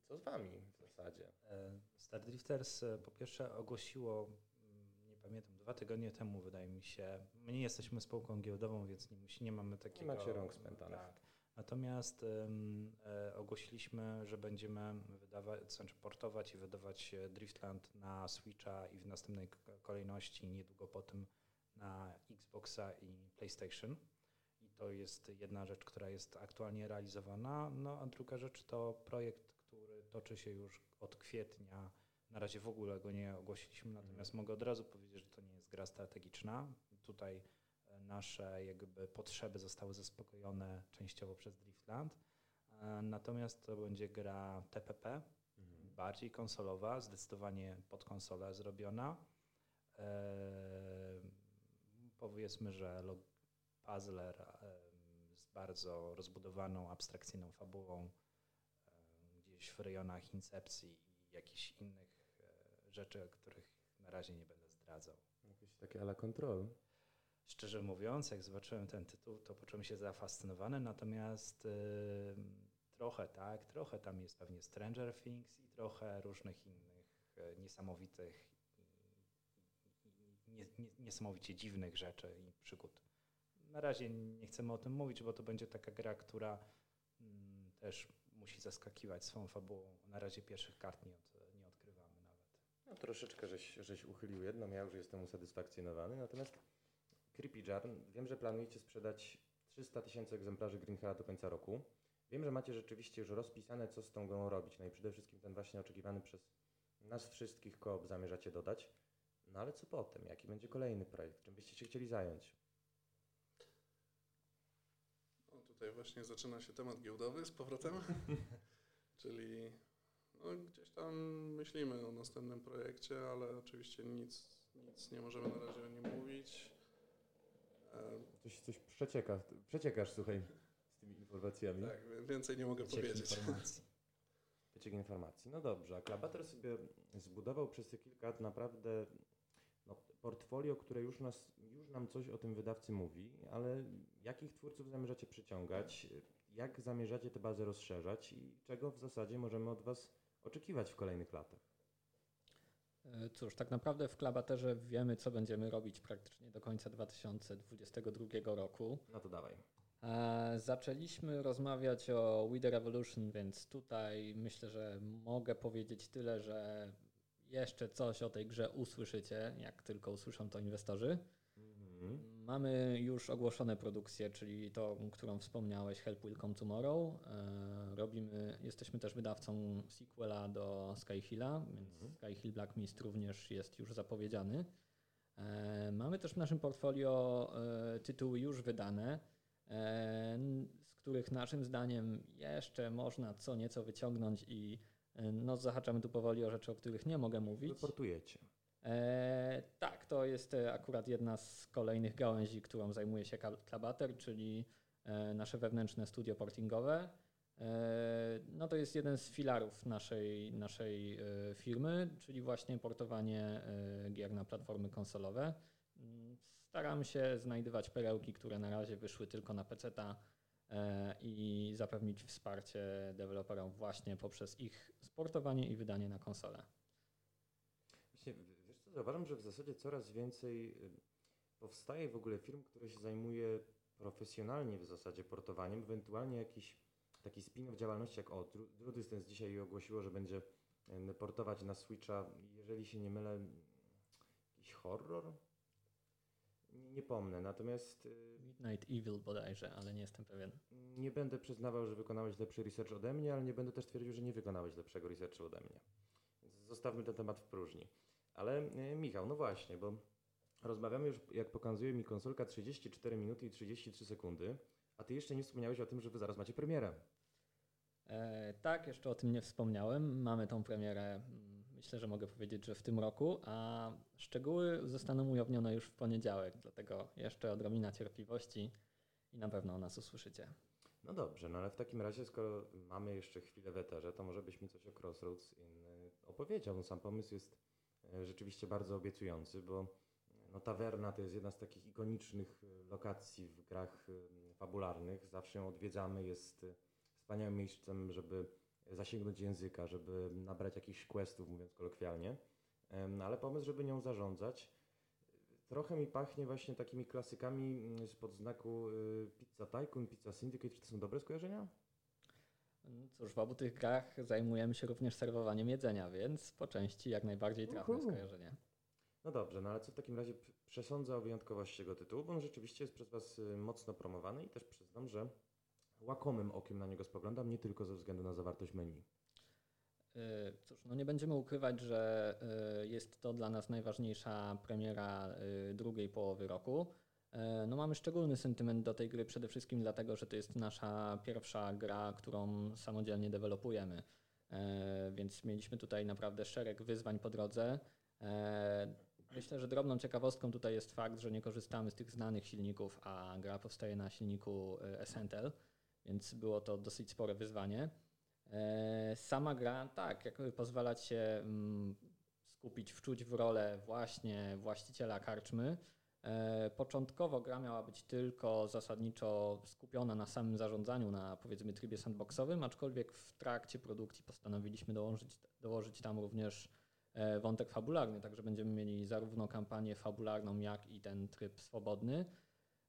Co z Wami w zasadzie? E, Star Drifters e, po pierwsze ogłosiło, mm, nie pamiętam, dwa tygodnie temu wydaje mi się, my nie jesteśmy spółką giełdową, więc nie, nie mamy takiego... macie rąk spętanych. Tak. Natomiast e, ogłosiliśmy, że będziemy wydawać, znaczy portować i wydawać e, Driftland na Switcha i w następnej kolejności niedługo po tym na Xboxa i PlayStation. I to jest jedna rzecz, która jest aktualnie realizowana. No a druga rzecz to projekt, który toczy się już od kwietnia. Na razie w ogóle go nie ogłosiliśmy, natomiast mogę od razu powiedzieć, że to nie jest gra strategiczna. Tutaj nasze jakby potrzeby zostały zaspokojone częściowo przez Driftland. E, Natomiast to będzie gra TPP, bardziej konsolowa, zdecydowanie pod konsolę zrobiona. E, powiedzmy, że puzzler e, z bardzo rozbudowaną, abstrakcyjną fabułą, gdzieś w rejonach incepcji i jakichś innych rzeczy, których na razie nie będę zdradzał. Jakieś takie ala control. Szczerze mówiąc, jak zobaczyłem ten tytuł, to poczułem się zafascynowany, natomiast y, trochę tak, trochę tam jest pewnie Stranger Things i trochę różnych innych y, niesamowitych nie, nie, niesamowicie dziwnych rzeczy i przygód. Na razie nie chcemy o tym mówić, bo to będzie taka gra, która mm, też musi zaskakiwać swoją fabułą. Na razie pierwszych kart nie, od, nie odkrywamy nawet. No troszeczkę żeś, żeś uchylił jedną, ja już jestem usatysfakcjonowany. Natomiast Creepy Jar, wiem, że planujecie sprzedać 300 tysięcy egzemplarzy Green Hella do końca roku. Wiem, że macie rzeczywiście już rozpisane, co z tą grą robić. No i przede wszystkim ten właśnie oczekiwany przez nas wszystkich koop zamierzacie dodać. No ale co potem? Jaki będzie kolejny projekt? Czym byście się chcieli zająć? No, tutaj właśnie zaczyna się temat giełdowy z powrotem, czyli no, gdzieś tam myślimy o następnym projekcie, ale oczywiście nic, nic nie możemy na razie o nim mówić. E, Coś, coś przecieka, przeciekasz, słuchaj, z tymi informacjami. tak, więcej nie mogę powiedzieć. informacji. Wyciek informacji. No dobrze, a Klabater sobie zbudował przez te kilka lat naprawdę no, portfolio, które już, nas, już nam coś o tym wydawcy mówi, ale jakich twórców zamierzacie przyciągać, jak zamierzacie tę bazę rozszerzać i czego w zasadzie możemy od Was oczekiwać w kolejnych latach? E, Cóż, tak naprawdę w Klabaterze wiemy, co będziemy robić praktycznie do końca 2022 roku. No to dawaj. E, Zaczęliśmy rozmawiać o We The Revolution, więc tutaj myślę, że mogę powiedzieć tyle, że jeszcze coś o tej grze usłyszycie, jak tylko usłyszą to inwestorzy. Mhm. Mamy już ogłoszone produkcje, czyli to, którą wspomniałeś, Help Will Come Tomorrow. E, Robimy, jesteśmy też wydawcą sequela do Skyhilla, więc Mhm. Skyhill Black Mist również jest już zapowiedziany. E, Mamy też w naszym portfolio e, tytuły już wydane, z których naszym zdaniem jeszcze można co nieco wyciągnąć i no, zahaczamy tu powoli o rzeczy, o których nie mogę mówić. Wyportujecie. E, tak, to jest e, akurat jedna z kolejnych gałęzi, którą zajmuje się Klabater, czyli e, nasze wewnętrzne studio portingowe. No to jest jeden z filarów naszej, naszej firmy, czyli właśnie portowanie gier na platformy konsolowe. Staramy się znajdywać perełki, które na razie wyszły tylko na e, i zapewnić wsparcie deweloperom właśnie poprzez ich sportowanie i wydanie na konsolę. Zauważam, że w zasadzie coraz więcej y, powstaje w ogóle firm, które się zajmuje profesjonalnie w zasadzie portowaniem, ewentualnie jakiś taki spin-off działalności, jak o, Drew Distance dzisiaj ogłosiło, że będzie y, portować na Switcha, jeżeli się nie mylę, jakiś horror? Nie, nie pomnę, natomiast y, Midnight Evil bodajże, ale nie jestem pewien. nie będę przyznawał, że wykonałeś lepszy research ode mnie, ale nie będę też twierdził, że nie wykonałeś lepszego researchu ode mnie. Zostawmy ten temat w próżni. Ale e, Michał, no właśnie, bo rozmawiamy już, jak pokazuje mi konsolka, 34 minuty i 33 sekundy, a ty jeszcze nie wspomniałeś o tym, że wy zaraz macie premierę. E, tak, jeszcze o tym nie wspomniałem. Mamy tą premierę myślę, że mogę powiedzieć, że w tym roku, a szczegóły zostaną ujawnione już w poniedziałek, dlatego jeszcze odrobina cierpliwości i na pewno o nas usłyszycie. No dobrze, no ale w takim razie, skoro mamy jeszcze chwilę w eterze, to może byś mi coś o Crossroads in, y, opowiedział. No, sam pomysł jest rzeczywiście bardzo obiecujący, bo no, tawerna to jest jedna z takich ikonicznych y, lokacji w grach fabularnych. Zawsze ją odwiedzamy, jest wspaniałym miejscem, żeby zasięgnąć języka, żeby nabrać jakichś questów, mówiąc kolokwialnie. Em, Ale pomysł, żeby nią zarządzać, trochę mi pachnie właśnie takimi klasykami mm, spod znaku Pizza Tycoon, Pizza Syndicate. Czy to są dobre skojarzenia? No Cóż, w obu tych grach zajmujemy się również serwowaniem jedzenia, więc po części jak najbardziej trafne Uhu. skojarzenie. No dobrze, no ale co w takim razie przesądza o wyjątkowości tego tytułu, bo on rzeczywiście jest przez Was y, mocno promowany i też przyznam, że łakomym okiem na niego spoglądam, nie tylko ze względu na zawartość menu. Y, Cóż, no nie będziemy ukrywać, że y, jest to dla nas najważniejsza premiera drugiej połowy roku. Y, No mamy szczególny sentyment do tej gry przede wszystkim dlatego, że to jest nasza pierwsza gra, którą samodzielnie dewelopujemy. Y, Więc mieliśmy tutaj naprawdę szereg wyzwań po drodze. Y, Myślę, że drobną ciekawostką tutaj jest fakt, że nie korzystamy z tych znanych silników, a gra powstaje na silniku Essentel, więc było to dosyć spore wyzwanie. E, Sama gra, tak, jakby pozwalać się mm, skupić, wczuć w rolę właśnie właściciela karczmy. E, Początkowo gra miała być tylko zasadniczo skupiona na samym zarządzaniu, na powiedzmy trybie sandboxowym, aczkolwiek w trakcie produkcji postanowiliśmy dołożyć, dołożyć tam również e, wątek fabularny, także będziemy mieli zarówno kampanię fabularną, jak i ten tryb swobodny.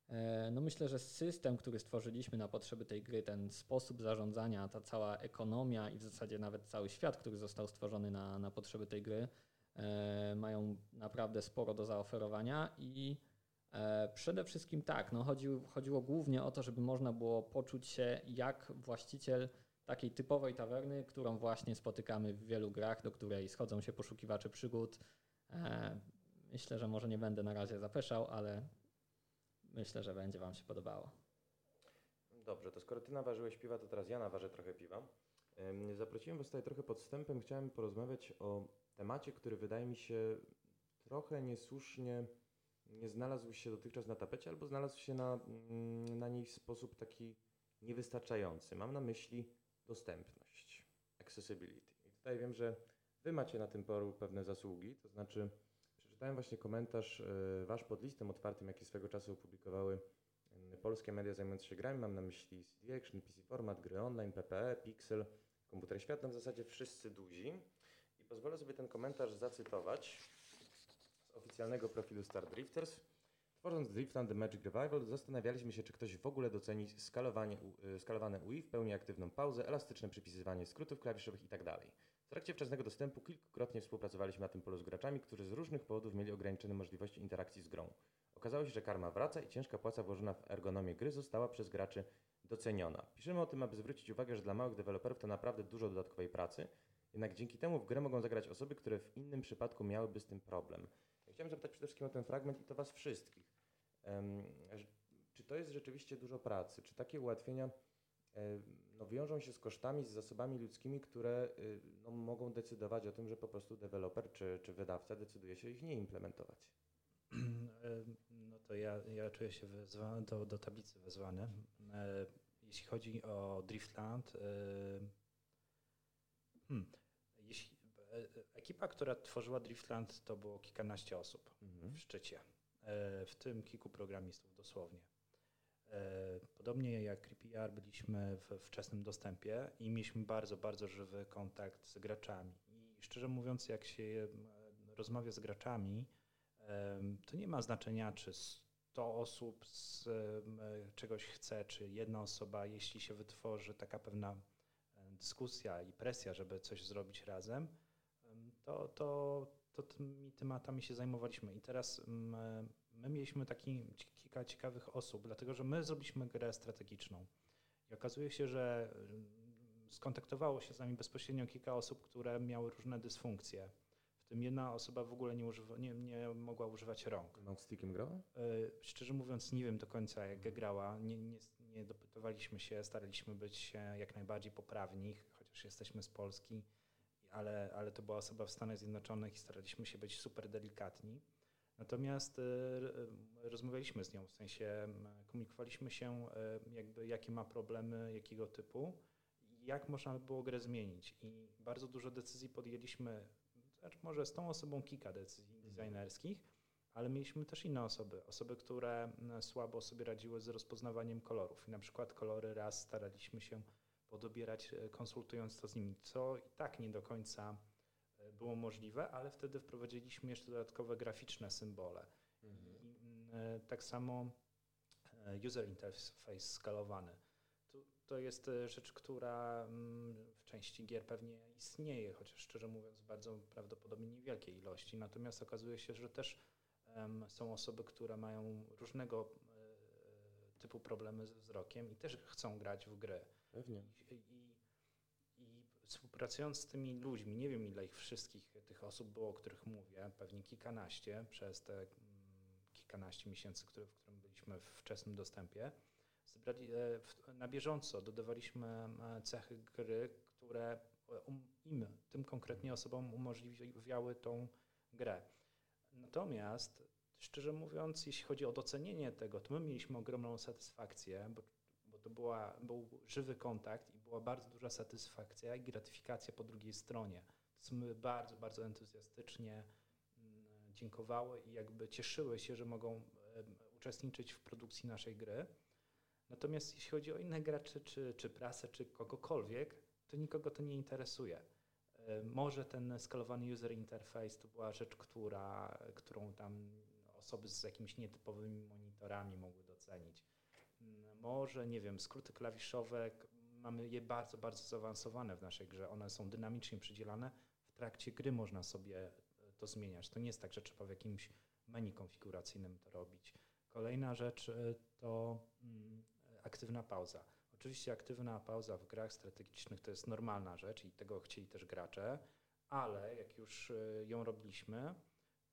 E, No myślę, że system, który stworzyliśmy na potrzeby tej gry, ten sposób zarządzania, ta cała ekonomia i w zasadzie nawet cały świat, który został stworzony na, na potrzeby tej gry, mają naprawdę sporo do zaoferowania i e, przede wszystkim tak, no chodziło, chodziło głównie o to, żeby można było poczuć się jak właściciel takiej typowej tawerny, którą właśnie spotykamy w wielu grach, do której schodzą się poszukiwacze przygód. E, Myślę, że może nie będę na razie zapeszał, ale Myślę, że będzie Wam się podobało. Dobrze, to skoro Ty naważyłeś piwa, to teraz ja naważę trochę piwa. Zaprosiłem Was tutaj trochę podstępem, chciałem porozmawiać o temacie, który wydaje mi się trochę niesłusznie nie znalazł się dotychczas na tapecie, albo znalazł się na, mm, na niej w sposób taki niewystarczający. Mam na myśli dostępność, accessibility. I tutaj wiem, że Wy macie na tym polu pewne zasługi, to znaczy przeczytałem właśnie komentarz y, Wasz pod listem otwartym, jaki swego czasu opublikowały polskie media zajmujące się grami. Mam na myśli CD Action, PC Format, gry online, PPE, Pixel, Komputer Świat, no w zasadzie wszyscy duzi. I pozwolę sobie ten komentarz zacytować z oficjalnego profilu Star Drifters. Tworząc Driftland The Magic Revival, zastanawialiśmy się, czy ktoś w ogóle doceni skalowanie, y, skalowane UI, w pełni aktywną pauzę, elastyczne przypisywanie skrótów klawiszowych itd. W trakcie wczesnego dostępu kilkukrotnie współpracowaliśmy na tym polu z graczami, którzy z różnych powodów mieli ograniczone możliwości interakcji z grą. Okazało się, że karma wraca i ciężka płaca włożona w ergonomię gry została przez graczy doceniona. Piszemy o tym, aby zwrócić uwagę, że dla małych deweloperów to naprawdę dużo dodatkowej pracy, jednak dzięki temu w grę mogą zagrać osoby, które w innym przypadku miałyby z tym problem. Chciałem zapytać przede wszystkim o ten fragment i to Was wszystkich. Czy to jest rzeczywiście dużo pracy? Czy takie ułatwienia e, no, wiążą się z kosztami, z zasobami ludzkimi, które y, no, mogą decydować o tym, że po prostu deweloper czy, czy wydawca decyduje się ich nie implementować? No to ja, ja czuję się wezwany, do, do tablicy wezwany. E, Jeśli chodzi o Driftland, e, hmm, jeśli, e, ekipa, która tworzyła Driftland, to było kilkanaście osób Mhm. w szczycie, w tym kilku programistów dosłownie. Podobnie jak CreepyR byliśmy w wczesnym dostępie i mieliśmy bardzo, bardzo żywy kontakt z graczami. I szczerze mówiąc, jak się rozmawia z graczami, to nie ma znaczenia, czy 100 osób z czegoś chce, czy jedna osoba, jeśli się wytworzy taka pewna dyskusja i presja, żeby coś zrobić razem, em, to, to, to tymi tematami się zajmowaliśmy. I teraz e, my mieliśmy taki, kilka ciekawych osób, dlatego że my zrobiliśmy grę strategiczną. I okazuje się, że skontaktowało się z nami bezpośrednio kilka osób, które miały różne dysfunkcje. W tym jedna osoba w ogóle nie, używa, nie, nie mogła używać rąk. Mousestickiem grała? E, Szczerze mówiąc, nie wiem do końca, jak grała. Nie, nie, nie dopytowaliśmy się, staraliśmy być jak najbardziej poprawni, chociaż jesteśmy z Polski. ale, ale to była osoba w Stanach Zjednoczonych i staraliśmy się być super delikatni. Natomiast e, rozmawialiśmy z nią, w sensie komunikowaliśmy się, e, jakby jakie ma problemy, jakiego typu jak można było grę zmienić. I bardzo dużo decyzji podjęliśmy, znaczy może z tą osobą kilka decyzji designerskich, ale mieliśmy też inne osoby, osoby, które słabo sobie radziły z rozpoznawaniem kolorów. I na przykład kolory raz staraliśmy się podobierać, e, konsultując to z nimi, co i tak nie do końca e, było możliwe, ale wtedy wprowadziliśmy jeszcze dodatkowe graficzne symbole. I mm, e, tak samo user interface skalowany. To, jest e, rzecz, która mm, w części gier pewnie istnieje, chociaż szczerze mówiąc bardzo prawdopodobnie niewielkiej ilości. Natomiast okazuje się, że też są osoby, które mają różnego e, typu problemy ze wzrokiem i też chcą grać w gry. Pewnie. I, i, I współpracując z tymi ludźmi, nie wiem ile ich wszystkich tych osób było, o których mówię, pewnie kilkanaście przez te mm, kilkanaście miesięcy, które, w którym byliśmy w wczesnym dostępie, zebrali, e, na bieżąco dodawaliśmy e, cechy gry, które e, um, im, tym konkretnie osobom umożliwiały tą grę. Natomiast szczerze mówiąc, jeśli chodzi o docenienie tego, to my mieliśmy ogromną satysfakcję, bo bo to była, był żywy kontakt i była bardzo duża satysfakcja i gratyfikacja po drugiej stronie. Osoby bardzo, bardzo entuzjastycznie mm, dziękowały i jakby cieszyły się, że mogą uczestniczyć w produkcji naszej gry. Natomiast jeśli chodzi o inne graczy, czy, czy prasę, czy kogokolwiek, to nikogo to nie interesuje. E, Może ten skalowany user interface to była rzecz, która, którą tam osoby z jakimiś nietypowymi monitorami mogły docenić. Mm, Może, nie wiem, skróty klawiszowe, mamy je bardzo, bardzo zaawansowane w naszej grze. One są dynamicznie przydzielane. W trakcie gry można sobie e, to zmieniać. To nie jest tak, że trzeba w jakimś menu konfiguracyjnym to robić. Kolejna rzecz e, to mm, aktywna pauza. Oczywiście aktywna pauza w grach strategicznych to jest normalna rzecz i tego chcieli też gracze, ale jak już e, ją robiliśmy,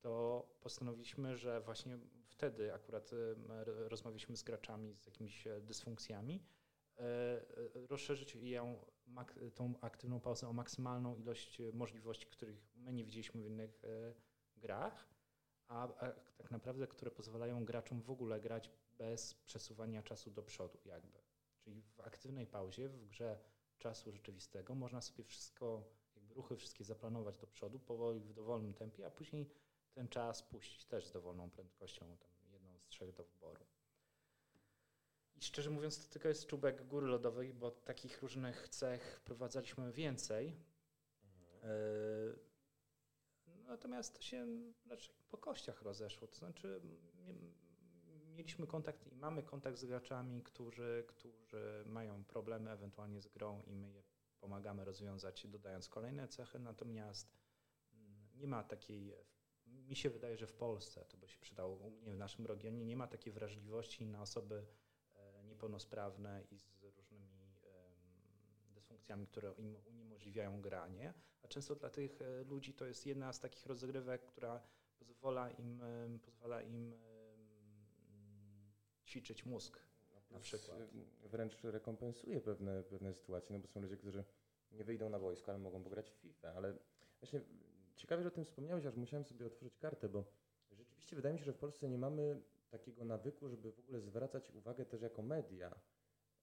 to postanowiliśmy, że właśnie wtedy akurat r- rozmawialiśmy z graczami z jakimiś e, dysfunkcjami, e, e, rozszerzyć ją, tą aktywną pauzę o maksymalną ilość e, możliwości, których my nie widzieliśmy w innych grach, a tak naprawdę, które pozwalają graczom w ogóle grać bez przesuwania czasu do przodu jakby. Czyli w aktywnej pauzie, w grze czasu rzeczywistego można sobie wszystko, jakby ruchy wszystkie zaplanować do przodu, powoli w dowolnym tempie, a później ten czas puścić też z dowolną prędkością, tam jedną z trzech do wyboru. I szczerze mówiąc, to tylko jest czubek góry lodowej, bo takich różnych cech wprowadzaliśmy więcej. E, Natomiast to się raczej po kościach rozeszło. To znaczy, mie- mieliśmy kontakt i mamy kontakt z graczami, którzy, którzy mają problemy ewentualnie z grą i my je pomagamy rozwiązać, dodając kolejne cechy. Natomiast mm, nie ma takiej, mi się wydaje, że w Polsce, to by się przydało, u mnie w naszym regionie, nie ma takiej wrażliwości na osoby e, niepełnosprawne i z różnymi dysfunkcjami, które im uniemożliwiają granie. A często dla tych e, ludzi to jest jedna z takich rozgrywek, która pozwala im, pozwala im ćwiczyć mózg. Na przykład. y, Wręcz rekompensuje pewne, pewne sytuacje, no bo są ludzie, którzy nie wyjdą na wojsko, ale mogą pograć w FIFA. Ale właśnie ciekawie, że o tym wspomniałeś, aż musiałem sobie otworzyć kartę, bo rzeczywiście wydaje mi się, że w Polsce nie mamy takiego nawyku, żeby w ogóle zwracać uwagę też jako media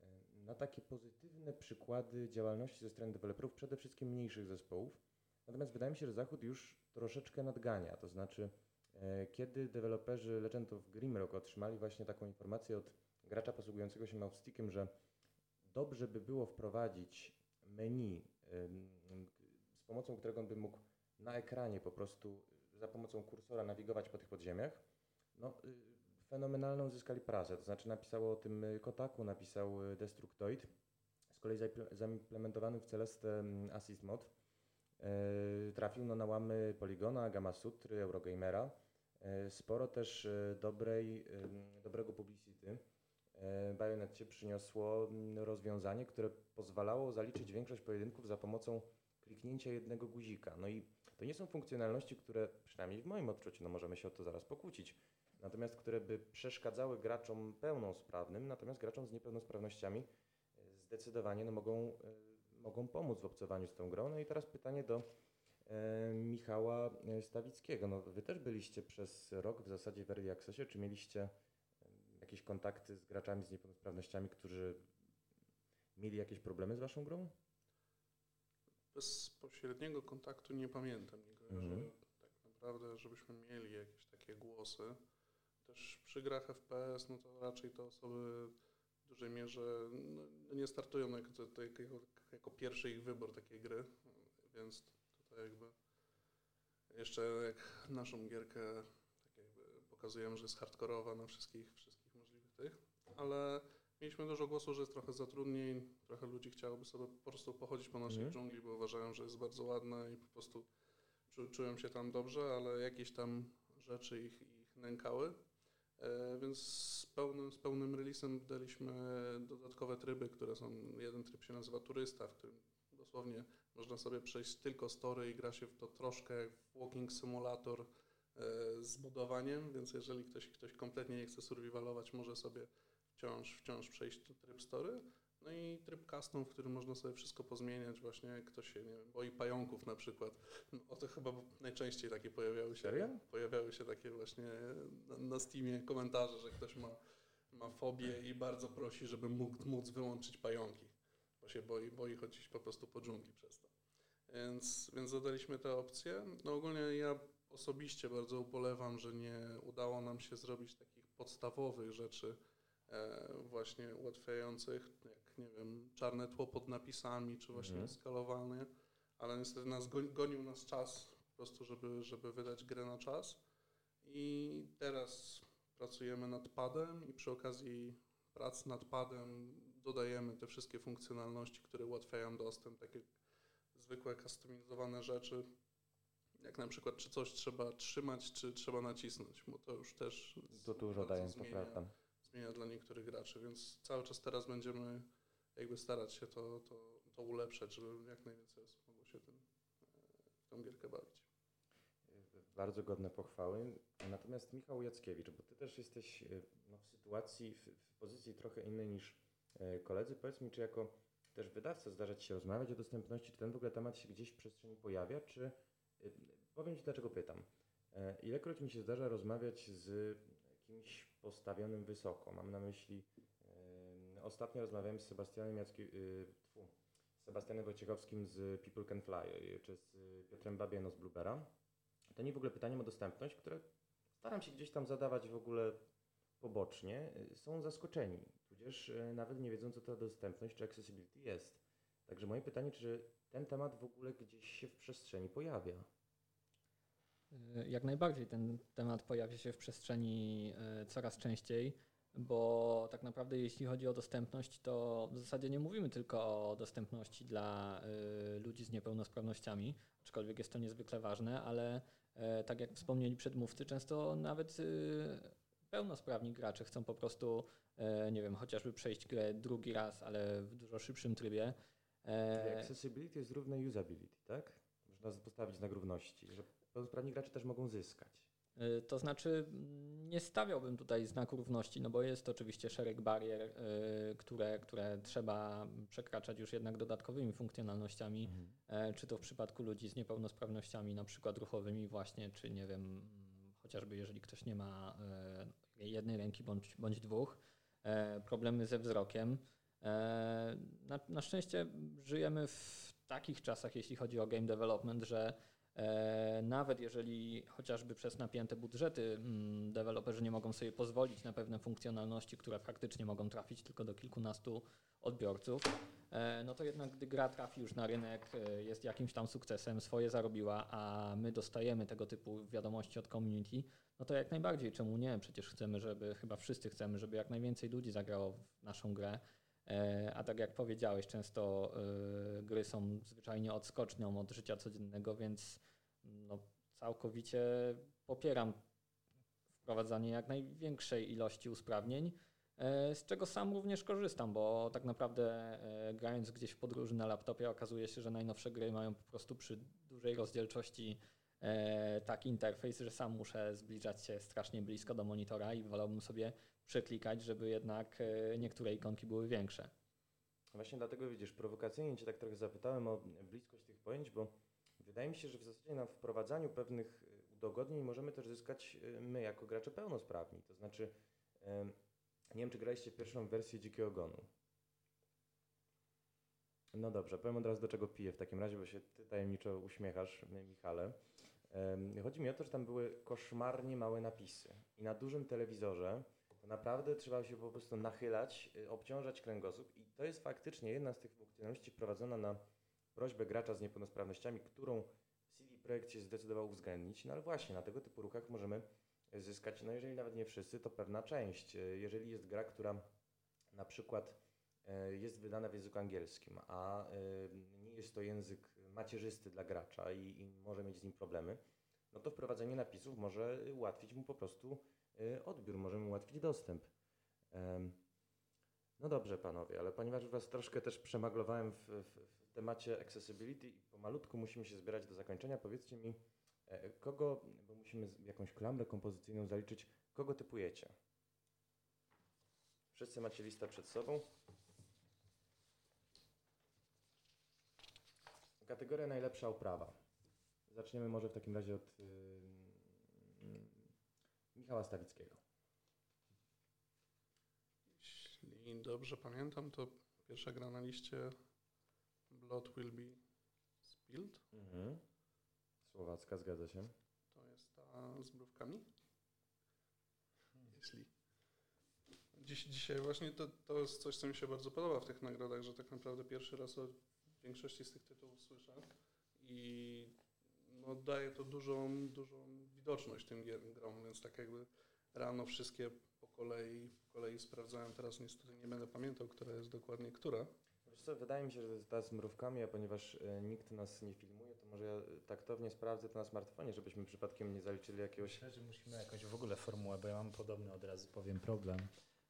y, na takie pozytywne przykłady działalności ze strony deweloperów, przede wszystkim mniejszych zespołów. Natomiast wydaje mi się, że Zachód już troszeczkę nadgania. To znaczy, kiedy deweloperzy Legend of Grimrock otrzymali właśnie taką informację od gracza posługującego się mousetickiem, że dobrze by było wprowadzić menu, z pomocą którego on by mógł na ekranie po prostu za pomocą kursora nawigować po tych podziemiach, no, y, fenomenalną uzyskali prasę. To znaczy napisało o tym y, Kotaku, napisał y, Destructoid, z kolei zaimpl- zaimplementowany w Celeste ym, Assist Mod trafił no, na łamy Poligona, Gamasutry, Eurogamera. Y, Sporo też y, dobrej, dobrego publicity. E, Bayonet się przyniosło mm, rozwiązanie, które pozwalało zaliczyć większość pojedynków za pomocą kliknięcia jednego guzika. No i to nie są funkcjonalności, które przynajmniej w moim odczuciu, no możemy się o to zaraz pokłócić, natomiast które by przeszkadzały graczom pełnosprawnym, natomiast graczom z niepełnosprawnościami e, zdecydowanie no mogą, e, mogą pomóc w obcowaniu z tą grą. No i teraz pytanie do e, Michała e, Stawickiego. No, wy też byliście przez rok w zasadzie w Early Accessie. Czy mieliście jakieś kontakty z graczami z niepełnosprawnościami, którzy mieli jakieś problemy z waszą grą? Bezpośredniego kontaktu nie pamiętam, nie kojarzę Mhm. tak naprawdę, żebyśmy mieli jakieś takie głosy. Też przy grach FPS, no to raczej te osoby dużej mierze no, nie startują jako, to, to jako, jako pierwszy ich wybór takiej gry, więc tutaj jakby jeszcze jak naszą gierkę tak jakby pokazujemy, że jest hardkorowa na wszystkich, wszystkich możliwych tych, ale mieliśmy dużo głosu, że jest trochę zatrudnień, trochę ludzi chciałoby sobie po prostu pochodzić po naszej Mhm. dżungli, bo uważają, że jest bardzo ładna i po prostu czu, czują się tam dobrze, ale jakieś tam rzeczy ich, ich nękały. E, więc z pełnym, z pełnym releasem daliśmy dodatkowe tryby, które są, jeden tryb się nazywa turysta, w którym dosłownie można sobie przejść tylko story i gra się w to troszkę jak w walking simulator e, z budowaniem, więc jeżeli ktoś, ktoś kompletnie nie chce survivalować, może sobie wciąż, wciąż przejść tryb story. No i tryb custom, w którym można sobie wszystko pozmieniać, właśnie ktoś się, nie wiem, boi pająków na przykład. No, o to chyba najczęściej takie pojawiały się. Serio? Pojawiały się takie właśnie na, na Steamie komentarze, że ktoś ma, ma fobię i bardzo prosi, żeby mógł, móc wyłączyć pająki, bo się boi, boi chodzić po prostu po dżungli przez to. Więc, więc zadaliśmy tę opcję. No ogólnie ja osobiście bardzo ubolewam, że nie udało nam się zrobić takich podstawowych rzeczy, właśnie ułatwiających, jak nie wiem, czarne tło pod napisami, czy właśnie Mhm. skalowanie, ale niestety nas go- gonił nas czas po prostu, żeby, żeby wydać grę na czas. I teraz pracujemy nad padem i przy okazji prac nad padem dodajemy te wszystkie funkcjonalności, które ułatwiają dostęp, takie zwykłe customizowane rzeczy, jak na przykład czy coś trzeba trzymać, czy trzeba nacisnąć, bo to już też To dużo daje, to zmienia, prawda. Zmienia dla niektórych graczy, więc cały czas teraz będziemy jakby starać się to, to, to ulepszać, żeby jak najwięcej osób mogło się tym, e, w tą gierkę bawić. Bardzo godne pochwały. Natomiast Michał Jackiewicz, bo ty też jesteś y, no, w sytuacji, w, w pozycji trochę innej niż y, koledzy. Powiedz mi, czy jako też wydawca zdarza ci się rozmawiać o dostępności, czy ten w ogóle temat się gdzieś w przestrzeni pojawia, czy powiem ci dlaczego pytam. E, Ilekroć mi się zdarza rozmawiać z kimś postawionym wysoko, mam na myśli y, ostatnio rozmawiałem z Sebastianem Jacki, y, tfu, Sebastianem Wojciechowskim z People Can Fly, y, czy z y, Piotrem Babieno z Bluebera. To nie w ogóle pytaniem o dostępność, które staram się gdzieś tam zadawać w ogóle pobocznie, y, są zaskoczeni, tudzież nawet nie wiedzą, co to dostępność czy accessibility jest. Także moje pytanie, czy ten temat w ogóle gdzieś się w przestrzeni pojawia? Y, Jak najbardziej ten temat pojawia się w przestrzeni y, coraz częściej, bo tak naprawdę jeśli chodzi o dostępność, to w zasadzie nie mówimy tylko o dostępności dla y, ludzi z niepełnosprawnościami, aczkolwiek jest to niezwykle ważne, ale tak jak wspomnieli przedmówcy, często nawet pełnosprawni gracze chcą po prostu, nie wiem, chociażby przejść grę drugi raz, ale w dużo szybszym trybie. Czyli E, accessibility jest równe usability, tak? Można postawić znak równości, że pełnosprawni gracze też mogą zyskać. Y, To znaczy, mm, nie stawiałbym tutaj znaku równości, no bo jest oczywiście szereg barier, y, które, które trzeba przekraczać już jednak dodatkowymi funkcjonalnościami, e, czy to w przypadku ludzi z niepełnosprawnościami, na przykład ruchowymi, właśnie, czy nie wiem, chociażby jeżeli ktoś nie ma e, jednej ręki bądź, bądź dwóch, e, problemy ze wzrokiem. Na, na szczęście żyjemy w takich czasach, jeśli chodzi o game development, że Nawet jeżeli chociażby przez napięte budżety mm, deweloperzy nie mogą sobie pozwolić na pewne funkcjonalności, które faktycznie mogą trafić tylko do kilkunastu odbiorców, e, no to jednak gdy gra trafi już na rynek, e, jest jakimś tam sukcesem, swoje zarobiła, a my dostajemy tego typu wiadomości od community, no to jak najbardziej, czemu nie? Przecież chcemy, żeby, chyba wszyscy chcemy, żeby jak najwięcej ludzi zagrało w naszą grę. E, A tak jak powiedziałeś, często gry są zwyczajnie odskocznią od życia codziennego, więc no, całkowicie popieram wprowadzanie jak największej ilości usprawnień, e, z czego sam również korzystam, bo tak naprawdę e, grając gdzieś w podróży na laptopie okazuje się, że najnowsze gry mają po prostu przy dużej rozdzielczości e, taki interfejs, że sam muszę zbliżać się strasznie blisko do monitora i wolałbym sobie przeklikać, żeby jednak niektóre ikonki były większe. Właśnie dlatego widzisz, prowokacyjnie Cię tak trochę zapytałem o bliskość tych pojęć, bo wydaje mi się, że w zasadzie na wprowadzaniu pewnych y, udogodnień możemy też zyskać y, my jako gracze pełnosprawni. To znaczy, nie wiem, czy graliście pierwszą wersję Dzikiego Gonu. No dobrze, powiem od razu do czego piję w takim razie, bo się ty tajemniczo uśmiechasz, Michale. Chodzi mi o to, że tam były koszmarnie małe napisy i na dużym telewizorze to naprawdę trzeba się po prostu nachylać, y, obciążać kręgosłup i to jest faktycznie jedna z tych funkcjonalności wprowadzona na prośbę gracza z niepełnosprawnościami, którą CD Projekt się zdecydował uwzględnić, no ale właśnie na tego typu ruchach możemy zyskać, no jeżeli nawet nie wszyscy, to pewna część. Jeżeli jest gra, która na przykład y, jest wydana w języku angielskim, a y, nie jest to język macierzysty dla gracza i, i może mieć z nim problemy, no to wprowadzenie napisów może ułatwić mu po prostu y, odbiór, może mu ułatwić dostęp. No dobrze, panowie, ale ponieważ was troszkę też przemaglowałem w, w temacie accessibility i pomalutku musimy się zbierać do zakończenia, powiedzcie mi, e, kogo, bo musimy jakąś klamrę kompozycyjną zaliczyć, kogo typujecie? Wszyscy macie listę przed sobą. Kategoria najlepsza oprawa. Zaczniemy może w takim razie od ym, Michała Stawickiego. Jeśli dobrze pamiętam, to pierwsza gra na liście Blood Will Be Spilled. Mhm. Słowacka, zgadza się. To jest ta z mrówkami? Jeśli. Dziś, dzisiaj właśnie to, to jest coś, co mi się bardzo podoba w tych nagrodach, że tak naprawdę pierwszy raz o większości z tych tytułów słyszę i no, daje to dużą, dużą widoczność tym gier, grom, więc tak jakby rano wszystkie po kolei, po kolei sprawdzałem. Teraz niestety nie będę pamiętał, która jest dokładnie która. Co, wydaje mi się, że to jest ta z mrówkami, a ponieważ e, nikt nas nie filmuje, to może ja e, taktownie sprawdzę to na smartfonie, żebyśmy przypadkiem nie zaliczyli jakiegoś... Myślę, że musimy jakąś w ogóle formułę, bo ja mam podobny od razu powiem problem.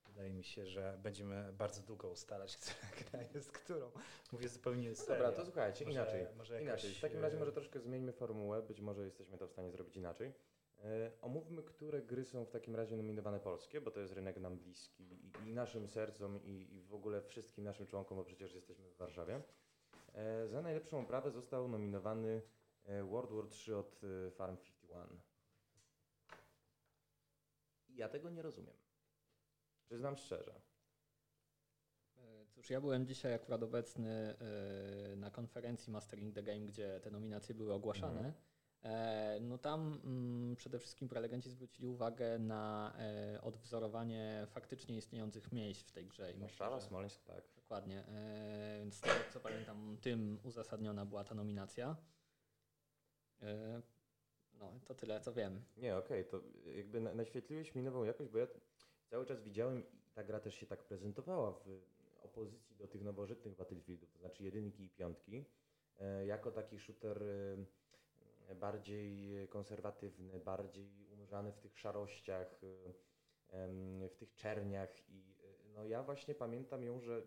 Wydaje mi się, że będziemy bardzo długo ustalać, która gra jest którą. Mówię zupełnie serio. Dobra, to słuchajcie, Może- inaczej. może inaczej. W takim razie e, może troszkę zmieńmy formułę, być może jesteśmy to w stanie zrobić inaczej. E, omówmy, które gry są w takim razie nominowane polskie, bo to jest rynek nam bliski i, i naszym sercom i, i w ogóle wszystkim naszym członkom, bo przecież jesteśmy w Warszawie. E, za najlepszą oprawę został nominowany e, World War 3 od e, Farm 51. I ja tego nie rozumiem. Przyznam szczerze. Cóż, ja byłem dzisiaj akurat obecny na konferencji Mastering the Game, gdzie te nominacje były ogłaszane. Mhm. E, No tam mm, przede wszystkim prelegenci zwrócili uwagę na e, odwzorowanie faktycznie istniejących miejsc w tej grze. I myślę, Warszawa, że- Smoleńsk, tak. Dokładnie. E, Więc z tego co pamiętam, tym uzasadniona była ta nominacja. No, to tyle, co wiem. Nie, okej, to jakby na, naświetliłeś mi nową jakość, bo ja cały czas widziałem i ta gra też się tak prezentowała w opozycji do tych nowożytnych Battlefieldów, to znaczy jedynki i piątki, jako taki shooter bardziej konserwatywny, bardziej unurzany w tych szarościach, w tych czerniach i e, no ja właśnie pamiętam ją, że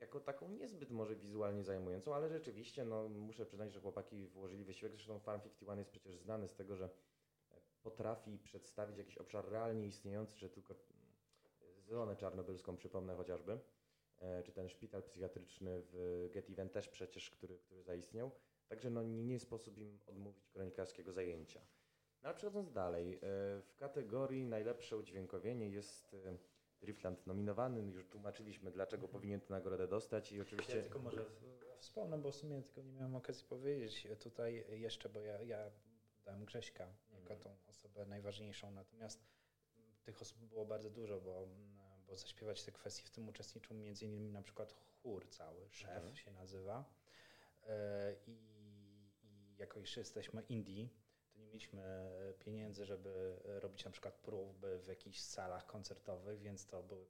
jako taką niezbyt może wizualnie zajmującą, ale rzeczywiście no, muszę przyznać, że chłopaki włożyli wysiłek. Zresztą Farm 51 jest przecież znany z tego, że potrafi przedstawić jakiś obszar realnie istniejący, że tylko zonę czarnobylską przypomnę chociażby, e, czy ten szpital psychiatryczny w Get też przecież, który, który zaistniał. Także no, nie, sposób im odmówić kronikarskiego zajęcia. No ale przechodząc dalej, e, w kategorii najlepsze udźwiękowienie jest e, Driftland nominowany. Już tłumaczyliśmy, dlaczego powinien tę nagrodę dostać i oczywiście... Ja tylko może wspomnę, bo w sumie tego nie miałem okazji powiedzieć tutaj jeszcze, bo ja, ja dałem Grześka jako Mhm. tą osobę najważniejszą, natomiast tych osób było bardzo dużo, bo, bo zaśpiewać te kwestie w tym uczestniczył między innymi na przykład chór cały, szef Mhm. się nazywa E, i, i jako jeszcze jesteśmy indie, to nie mieliśmy pieniędzy, żeby robić na przykład próby w jakichś salach koncertowych, więc to były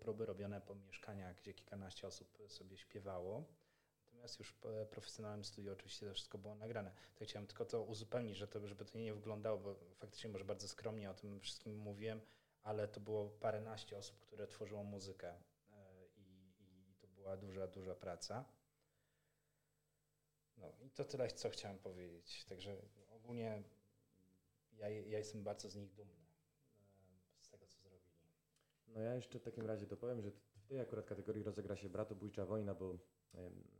próby robione po mieszkaniach, gdzie kilkanaście osób sobie śpiewało. Natomiast już w profesjonalnym studiu oczywiście to wszystko było nagrane. To chciałem tylko to uzupełnić, że to, żeby to nie wyglądało, bo faktycznie może bardzo skromnie o tym wszystkim mówiłem, ale to było paręnaście osób, które tworzyło muzykę e, i, i to była duża, duża praca. No i to tyle, co chciałem powiedzieć. Także ogólnie ja, ja jestem bardzo z nich dumny, e, z tego, co zrobili. No ja jeszcze w takim razie dopowiem, że w tej akurat kategorii rozegra się bratobójcza wojna, bo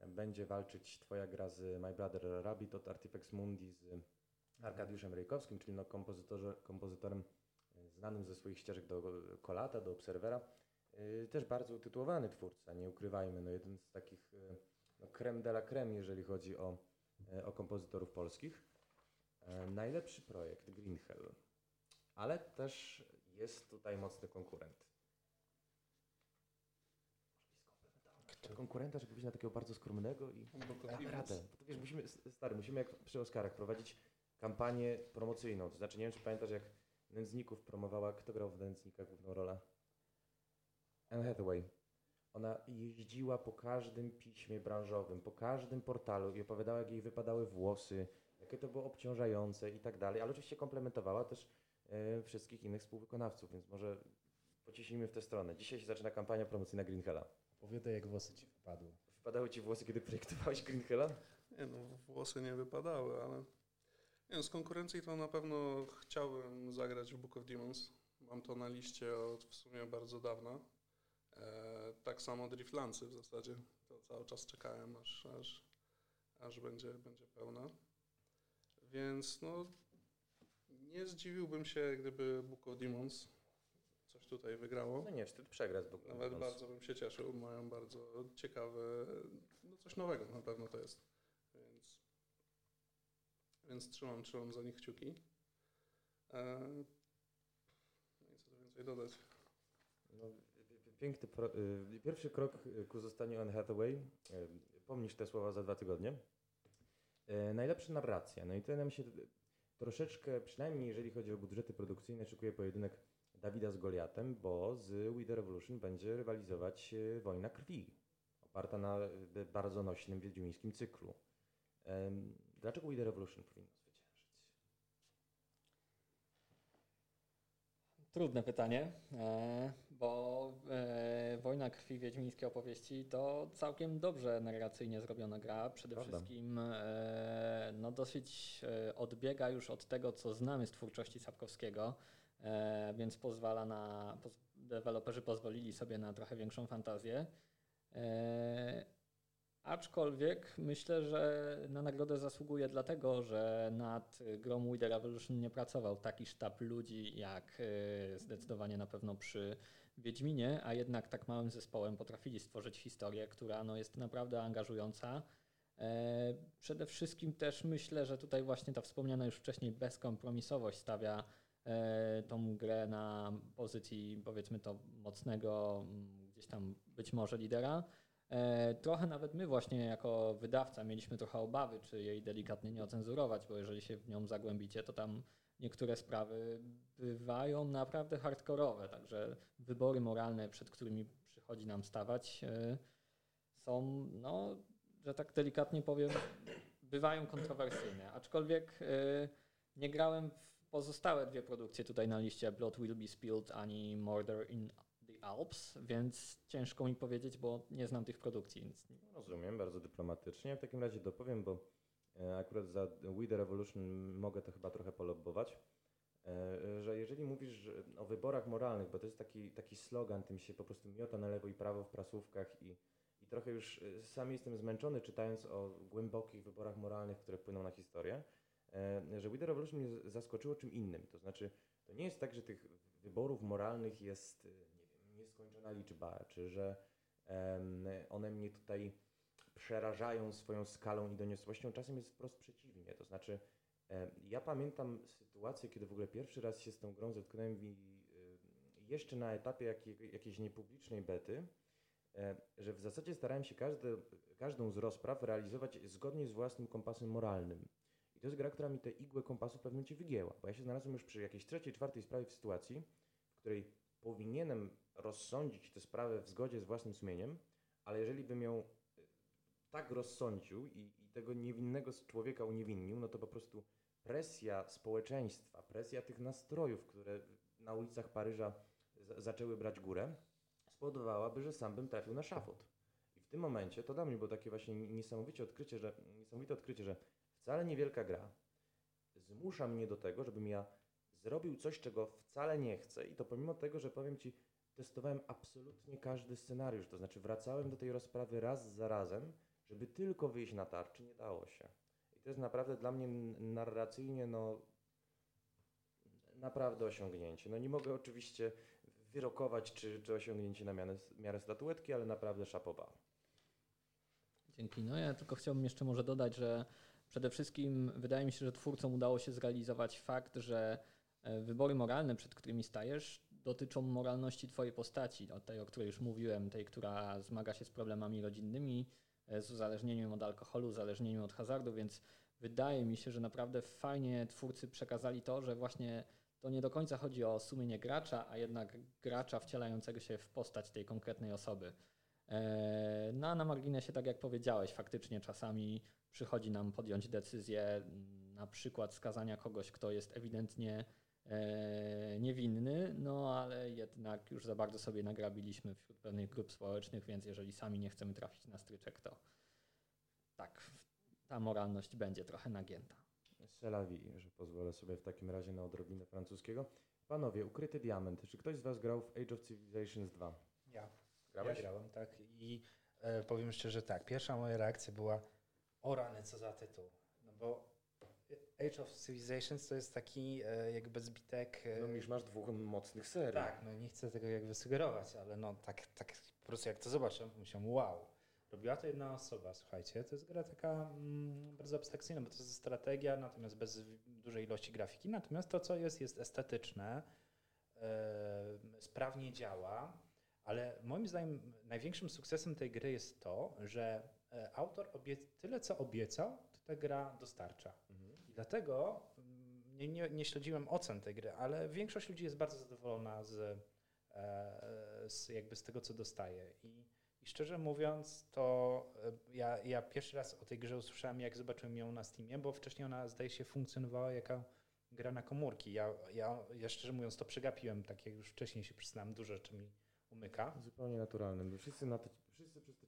będzie walczyć twoja gra z My Brother Rabbit od Artifex Mundi z Arkadiuszem Rejkowskim, czyli no kompozytorem e, znanym ze swoich ścieżek do Kolata, do Obserwera. E, Też bardzo utytułowany twórca, nie ukrywajmy, no jeden z takich no creme de la creme, jeżeli chodzi o, e, o kompozytorów polskich. E, Najlepszy projekt Green Hell, ale też jest tutaj mocny konkurent. Konkurenta, żeby być na takiego bardzo skromnego i Damy radę. Bo to wiesz, musimy, stary, musimy jak przy Oscarach prowadzić kampanię promocyjną. To znaczy, nie wiem, czy pamiętasz, jak Nędzników promowała, kto grał w Nędznikach główną rolę? Anne Hathaway. Ona jeździła po każdym piśmie branżowym, po każdym portalu i opowiadała, jak jej wypadały włosy, jakie to było obciążające i tak dalej, ale oczywiście komplementowała też e, wszystkich innych współwykonawców, więc może pociśnijmy w tę stronę. Dzisiaj się zaczyna kampania promocyjna Green Hella. Opowiadaj, jak włosy ci wypadły. Wypadały ci włosy, kiedy projektowałeś Green Hella? Nie no, włosy nie wypadały, ale nie wiem, z konkurencji to na pewno chciałbym zagrać w Book of Demons. Mam to na liście od w sumie bardzo dawna. E, tak samo Driftlancy w zasadzie. To cały czas czekałem, aż, aż, aż będzie, będzie pełna. Więc no, nie zdziwiłbym się, gdyby Book of Demons coś tutaj wygrało. No nie, wstyd przegrać. Bo Nawet bardzo bym się cieszył. Mają bardzo ciekawe, no coś nowego na pewno to jest. Więc, więc trzymam, trzymam za nich kciuki. E, no i co tu więcej dodać? No, piękny pro, y, pierwszy krok ku zostaniu Anne Hathaway. Y, pomnisz te słowa za dwa tygodnie. Y, najlepsza narracja. No i to nam się troszeczkę, przynajmniej jeżeli chodzi o budżety produkcyjne, szykuje pojedynek Dawida z Goliatem, bo z We The Revolution będzie rywalizować Wojna Krwi, oparta na bardzo nośnym wiedźmińskim cyklu. Dlaczego We The Revolution powinno zwyciężyć? Trudne pytanie, e, bo e, Wojna Krwi Wiedźmińskie opowieści to całkiem dobrze narracyjnie zrobiona gra. Przede Prawda. wszystkim e, no dosyć e, odbiega już od tego, co znamy z twórczości Sapkowskiego, e, więc pozwala na, poz, deweloperzy pozwolili sobie na trochę większą fantazję. E, Aczkolwiek myślę, że na nagrodę zasługuje dlatego, że nad grą We The Revolution nie pracował taki sztab ludzi jak e, zdecydowanie na pewno przy Wiedźminie, a jednak tak małym zespołem potrafili stworzyć historię, która no, jest naprawdę angażująca. E, Przede wszystkim też myślę, że tutaj właśnie ta wspomniana już wcześniej bezkompromisowość stawia e, tą grę na pozycji powiedzmy to mocnego mm, gdzieś tam być może lidera. E, Trochę nawet my właśnie jako wydawca mieliśmy trochę obawy, czy jej delikatnie nie ocenzurować, bo jeżeli się w nią zagłębicie, to tam niektóre sprawy bywają naprawdę hardkorowe, także wybory moralne, przed którymi przychodzi nam stawać, e, są, no, że tak delikatnie powiem, bywają kontrowersyjne. Aczkolwiek e, nie grałem w pozostałe dwie produkcje tutaj na liście Blood Will Be Spilled ani Murder in the Alps, więc ciężko mi powiedzieć, bo nie znam tych produkcji. Rozumiem, bardzo dyplomatycznie. W takim razie dopowiem, bo akurat za We The Revolution mogę to chyba trochę polobbować, e, że jeżeli mówisz o wyborach moralnych, bo to jest taki, taki slogan, tym się po prostu miota na lewo i prawo w prasówkach i, i trochę już e, sam jestem zmęczony czytając o głębokich wyborach moralnych, które wpłyną na historię, e, że We The Revolution mnie zaskoczyło czym innym. To znaczy, to nie jest tak, że tych wyborów moralnych jest, e, nie wiem, nieskończona liczba, czy że one mnie tutaj przerażają swoją skalą i doniosłością. Czasem jest wprost przeciwnie. To znaczy, e, ja pamiętam sytuację, kiedy w ogóle pierwszy raz się z tą grą zetknąłem i e, jeszcze na etapie jakiej, jakiejś niepublicznej bety, e, że w zasadzie starałem się każde, każdą z rozpraw realizować zgodnie z własnym kompasem moralnym. I to jest gra, która mi tę igłę kompasu w pewnym momencie wygięła, bo ja się znalazłem już przy jakiejś trzeciej, czwartej sprawie w sytuacji, w której powinienem rozsądzić tę sprawę w zgodzie z własnym sumieniem, ale jeżeli bym ją tak rozsądził i, i tego niewinnego z człowieka uniewinnił, no to po prostu presja społeczeństwa, presja tych nastrojów, które na ulicach Paryża za, zaczęły brać górę, spowodowałaby, że sam bym trafił na szafot. I w tym momencie to dla mnie było takie właśnie niesamowicie odkrycie, że, niesamowite odkrycie, że wcale niewielka gra zmusza mnie do tego, żebym ja zrobił coś, czego wcale nie chcę i to pomimo tego, że powiem Ci, testowałem absolutnie każdy scenariusz, to znaczy wracałem do tej rozprawy raz za razem, żeby tylko wyjść na tarczy, nie dało się. I to jest naprawdę dla mnie narracyjnie, no, naprawdę osiągnięcie. No nie mogę oczywiście wyrokować, czy, czy osiągnięcie na miarę, miarę statuetki, ale naprawdę szapoba. Dzięki. No ja tylko chciałbym jeszcze może dodać, że przede wszystkim wydaje mi się, że twórcom udało się zrealizować fakt, że e, wybory moralne, przed którymi stajesz, dotyczą moralności twojej postaci, o tej, o której już mówiłem, tej, która zmaga się z problemami rodzinnymi, z uzależnieniem od alkoholu, uzależnieniem od hazardu, więc wydaje mi się, że naprawdę fajnie twórcy przekazali to, że właśnie to nie do końca chodzi o sumienie gracza, a jednak gracza wcielającego się w postać tej konkretnej osoby. E, No a na marginesie, tak jak powiedziałeś, faktycznie czasami przychodzi nam podjąć decyzję, na przykład skazania kogoś, kto jest ewidentnie e, niewinny, no ale jednak już za bardzo sobie nagrabiliśmy wśród pewnych grup społecznych, więc jeżeli sami nie chcemy trafić na stryczek, to tak, ta moralność będzie trochę nagięta. Selawi, że pozwolę sobie w takim razie na odrobinę francuskiego. Panowie, ukryty diament. Czy ktoś z Was grał w Age of Civilizations 2? Ja. Grałeś? Ja grałem, tak. I e, powiem szczerze tak, pierwsza moja reakcja była o rany, co za tytuł. No bo Age of Civilizations to jest taki e, jakby zbitek... E, No już masz dwóch mocnych serii. tak, no nie chcę tego jakby sugerować, ale no tak, tak po prostu jak to zobaczyłem, myślałem wow. Robiła to jedna osoba, słuchajcie. To jest gra taka mm, bardzo abstrakcyjna, bo to jest strategia, natomiast bez dużej ilości grafiki. Natomiast to, co jest, jest estetyczne, e, sprawnie działa, ale moim zdaniem największym sukcesem tej gry jest to, że autor tyle, co obiecał, to ta gra dostarcza. Dlatego mm, nie, nie, nie śledziłem ocen tej gry, ale większość ludzi jest bardzo zadowolona z, e, z, jakby z tego, co dostaje. I, I szczerze mówiąc, to e, ja, ja pierwszy raz o tej grze usłyszałem, jak zobaczyłem ją na Steamie, bo wcześniej ona zdaje się funkcjonowała jako gra na komórki. Ja, ja, ja szczerze mówiąc to przegapiłem, tak jak już wcześniej się przyznałem, dużo rzeczy mi umyka. Zupełnie naturalnym. Wszyscy, na to,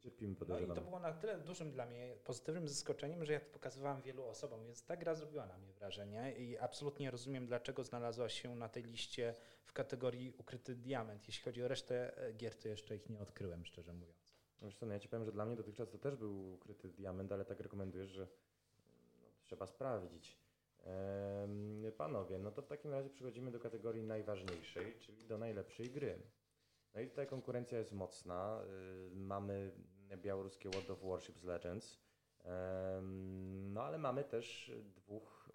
cierpimy, No i to było na tyle dużym dla mnie pozytywnym zaskoczeniem, że ja to pokazywałem wielu osobom, więc ta gra zrobiła na mnie wrażenie i absolutnie rozumiem, dlaczego znalazła się na tej liście w kategorii ukryty diament. Jeśli chodzi o resztę e, gier, to jeszcze ich nie odkryłem, szczerze mówiąc. Wiesz co, no ja ci powiem, że dla mnie dotychczas to też był ukryty diament, ale tak rekomendujesz, że no, trzeba sprawdzić. Em, panowie, no to w takim razie przechodzimy do kategorii najważniejszej, czyli do najlepszej gry. No i tutaj konkurencja jest mocna. Y, mamy białoruskie World of Warships Legends, no ale mamy też dwóch,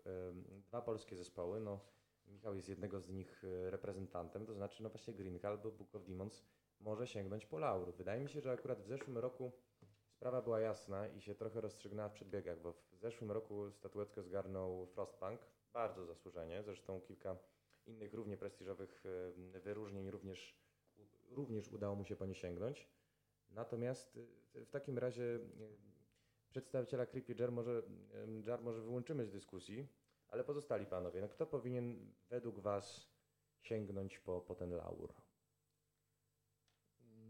dwa polskie zespoły. No, Michał jest jednego z nich e, reprezentantem, to znaczy no właśnie Green Hell albo Book of Demons może sięgnąć po laur. Wydaje mi się, że akurat w zeszłym roku sprawa była jasna i się trochę rozstrzygnęła w przedbiegach, bo w zeszłym roku statuetkę zgarnął Frostpunk, bardzo zasłużenie, zresztą kilka innych równie prestiżowych wyróżnień również, również udało mu się po nie sięgnąć. Natomiast e, w takim razie e, przedstawiciela Creepy Jar może, Jar może wyłączymy z dyskusji, ale pozostali panowie, no kto powinien według was sięgnąć po, po ten laur?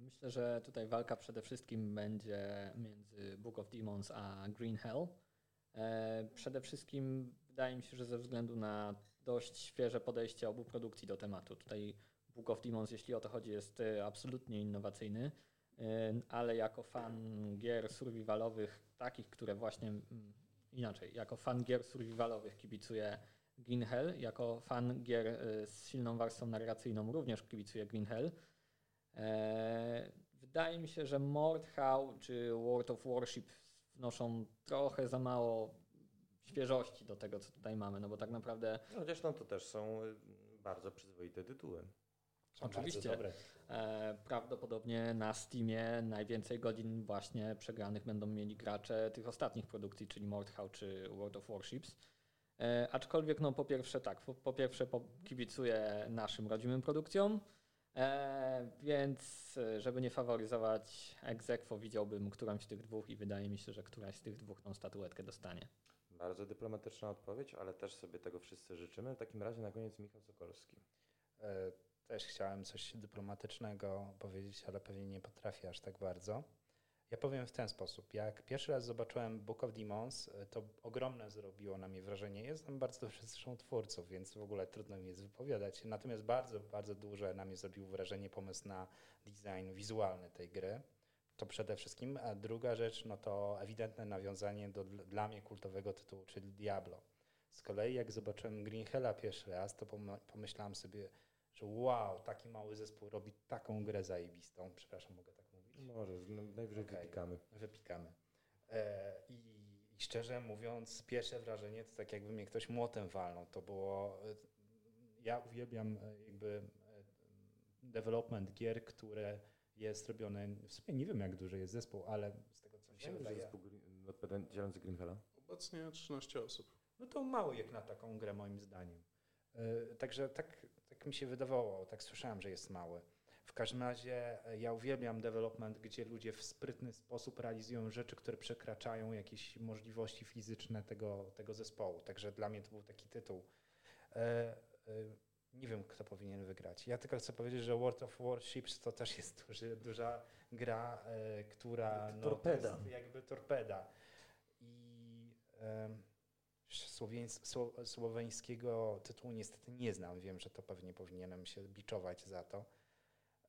Myślę, że tutaj walka przede wszystkim będzie między Book of Demons a Green Hell. E, Przede wszystkim wydaje mi się, że ze względu na dość świeże podejście obu produkcji do tematu. Tutaj Book of Demons, jeśli o to chodzi, jest e, absolutnie innowacyjny, e, ale jako fan gier survivalowych, takich, które właśnie mm, inaczej, jako fan gier survivalowych kibicuję Green Hell, jako fan gier e, z silną warstwą narracyjną również kibicuję Green Hell. Wydaje mi się, że Mordhau czy World of Warship wnoszą trochę za mało świeżości do tego, co tutaj mamy, no bo tak naprawdę No, chociaż no, to też są y, bardzo przyzwoite tytuły. Oczywiście. e, prawdopodobnie na Steamie najwięcej godzin właśnie przegranych będą mieli gracze tych ostatnich produkcji, czyli Mordhau czy World of Warships. E, aczkolwiek, no po pierwsze tak, po, po pierwsze po, kibicuję naszym rodzimym produkcjom, e, więc żeby nie faworyzować egzekwo, widziałbym którąś z tych dwóch i wydaje mi się, że któraś z tych dwóch tą statuetkę dostanie. Bardzo dyplomatyczna odpowiedź, ale też sobie tego wszyscy życzymy. W takim razie na koniec Michał Sokolski. E, Też chciałem coś dyplomatycznego powiedzieć, ale pewnie nie potrafię aż tak bardzo. Ja powiem w ten sposób. Jak pierwszy raz zobaczyłem Book of Demons, y, to ogromne zrobiło na mnie wrażenie. Jestem bardzo zresztą twórców, więc w ogóle trudno mi jest wypowiadać. Natomiast bardzo, bardzo duże na mnie zrobił wrażenie pomysł na design wizualny tej gry. To przede wszystkim. A druga rzecz, no to ewidentne nawiązanie do dl- dla mnie kultowego tytułu, czyli Diablo. Z kolei jak zobaczyłem Green Hella pierwszy raz, to pom- pomyślałem sobie, że wow, taki mały zespół robi taką grę zajebistą. Przepraszam, mogę tak mówić? Może, no, najwyżej Okej. wypikamy. wypikamy. E, i, I szczerze mówiąc, pierwsze wrażenie to tak jakby mnie ktoś młotem walnął. To było. e, Ja uwielbiam e, jakby e, development gier, które jest robione. W sumie nie wiem, jak duży jest zespół, ale z tego co mi się wydaje. zespół Green- odpowiedzialny Greenhella. Obecnie 13 osób. No to mało jak na taką grę, moim zdaniem. Także tak, tak mi się wydawało, tak słyszałem, że jest mały. W każdym razie e, ja uwielbiam development, gdzie ludzie w sprytny sposób realizują rzeczy, które przekraczają jakieś możliwości fizyczne tego, tego zespołu. Także dla mnie to był taki tytuł. E, e, Nie wiem, kto powinien wygrać. Ja tylko chcę powiedzieć, że World of Warships to też jest duży, duża gra, która no, to Torpeda. jest jakby torpeda. I em, słoweńskiego tytułu niestety nie znam. Wiem, że to pewnie powinienem się biczować za to.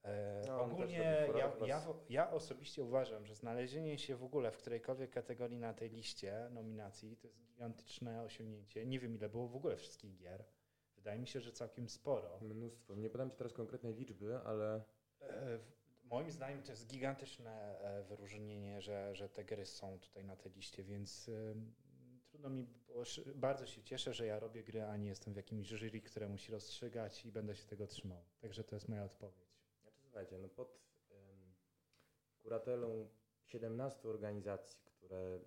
E, No, ogólnie ja, ja, ja osobiście uważam, że znalezienie się w ogóle w którejkolwiek kategorii na tej liście nominacji to jest gigantyczne osiągnięcie. Nie wiem ile było w ogóle wszystkich gier. Wydaje mi się, że całkiem sporo. Mnóstwo. Nie podam Ci teraz konkretnej liczby, ale E, Moim zdaniem to jest gigantyczne e, wyróżnienie, że, że te gry są tutaj na tej liście, więc trudno mi szy- bardzo się cieszę, że ja robię gry, a nie jestem w jakimś jury, które musi rozstrzygać i będę się tego trzymał. Także to jest moja odpowiedź. Znaczy, słuchajcie, no pod em, kuratelą 17 organizacji, które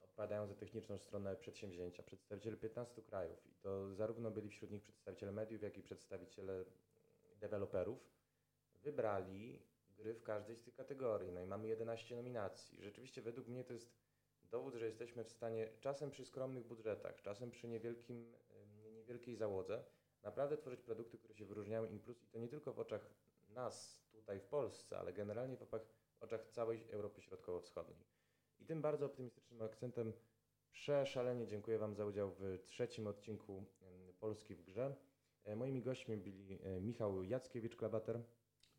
odpowiadają za techniczną stronę przedsięwzięcia, przedstawiciele 15 krajów i to zarówno byli wśród nich przedstawiciele mediów, jak i przedstawiciele deweloperów, wybrali gry w każdej z tych kategorii. No i mamy 11 nominacji. Rzeczywiście według mnie to jest dowód, że jesteśmy w stanie czasem przy skromnych budżetach, czasem przy niewielkim, niewielkiej załodze, naprawdę tworzyć produkty, które się wyróżniają in plus i to nie tylko w oczach nas tutaj w Polsce, ale generalnie w oczach, w oczach całej Europy Środkowo-Wschodniej. I tym bardzo optymistycznym akcentem przeszalenie dziękuję Wam za udział w trzecim odcinku Polski w grze. E, Moimi gośćmi byli e, Michał Jackiewicz-Klabater,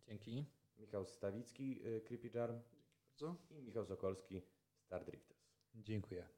Dzięki. Michał Stawicki, e, Creepy Jar Bardzo. i Michał Sokolski, Star Drifters. Dziękuję.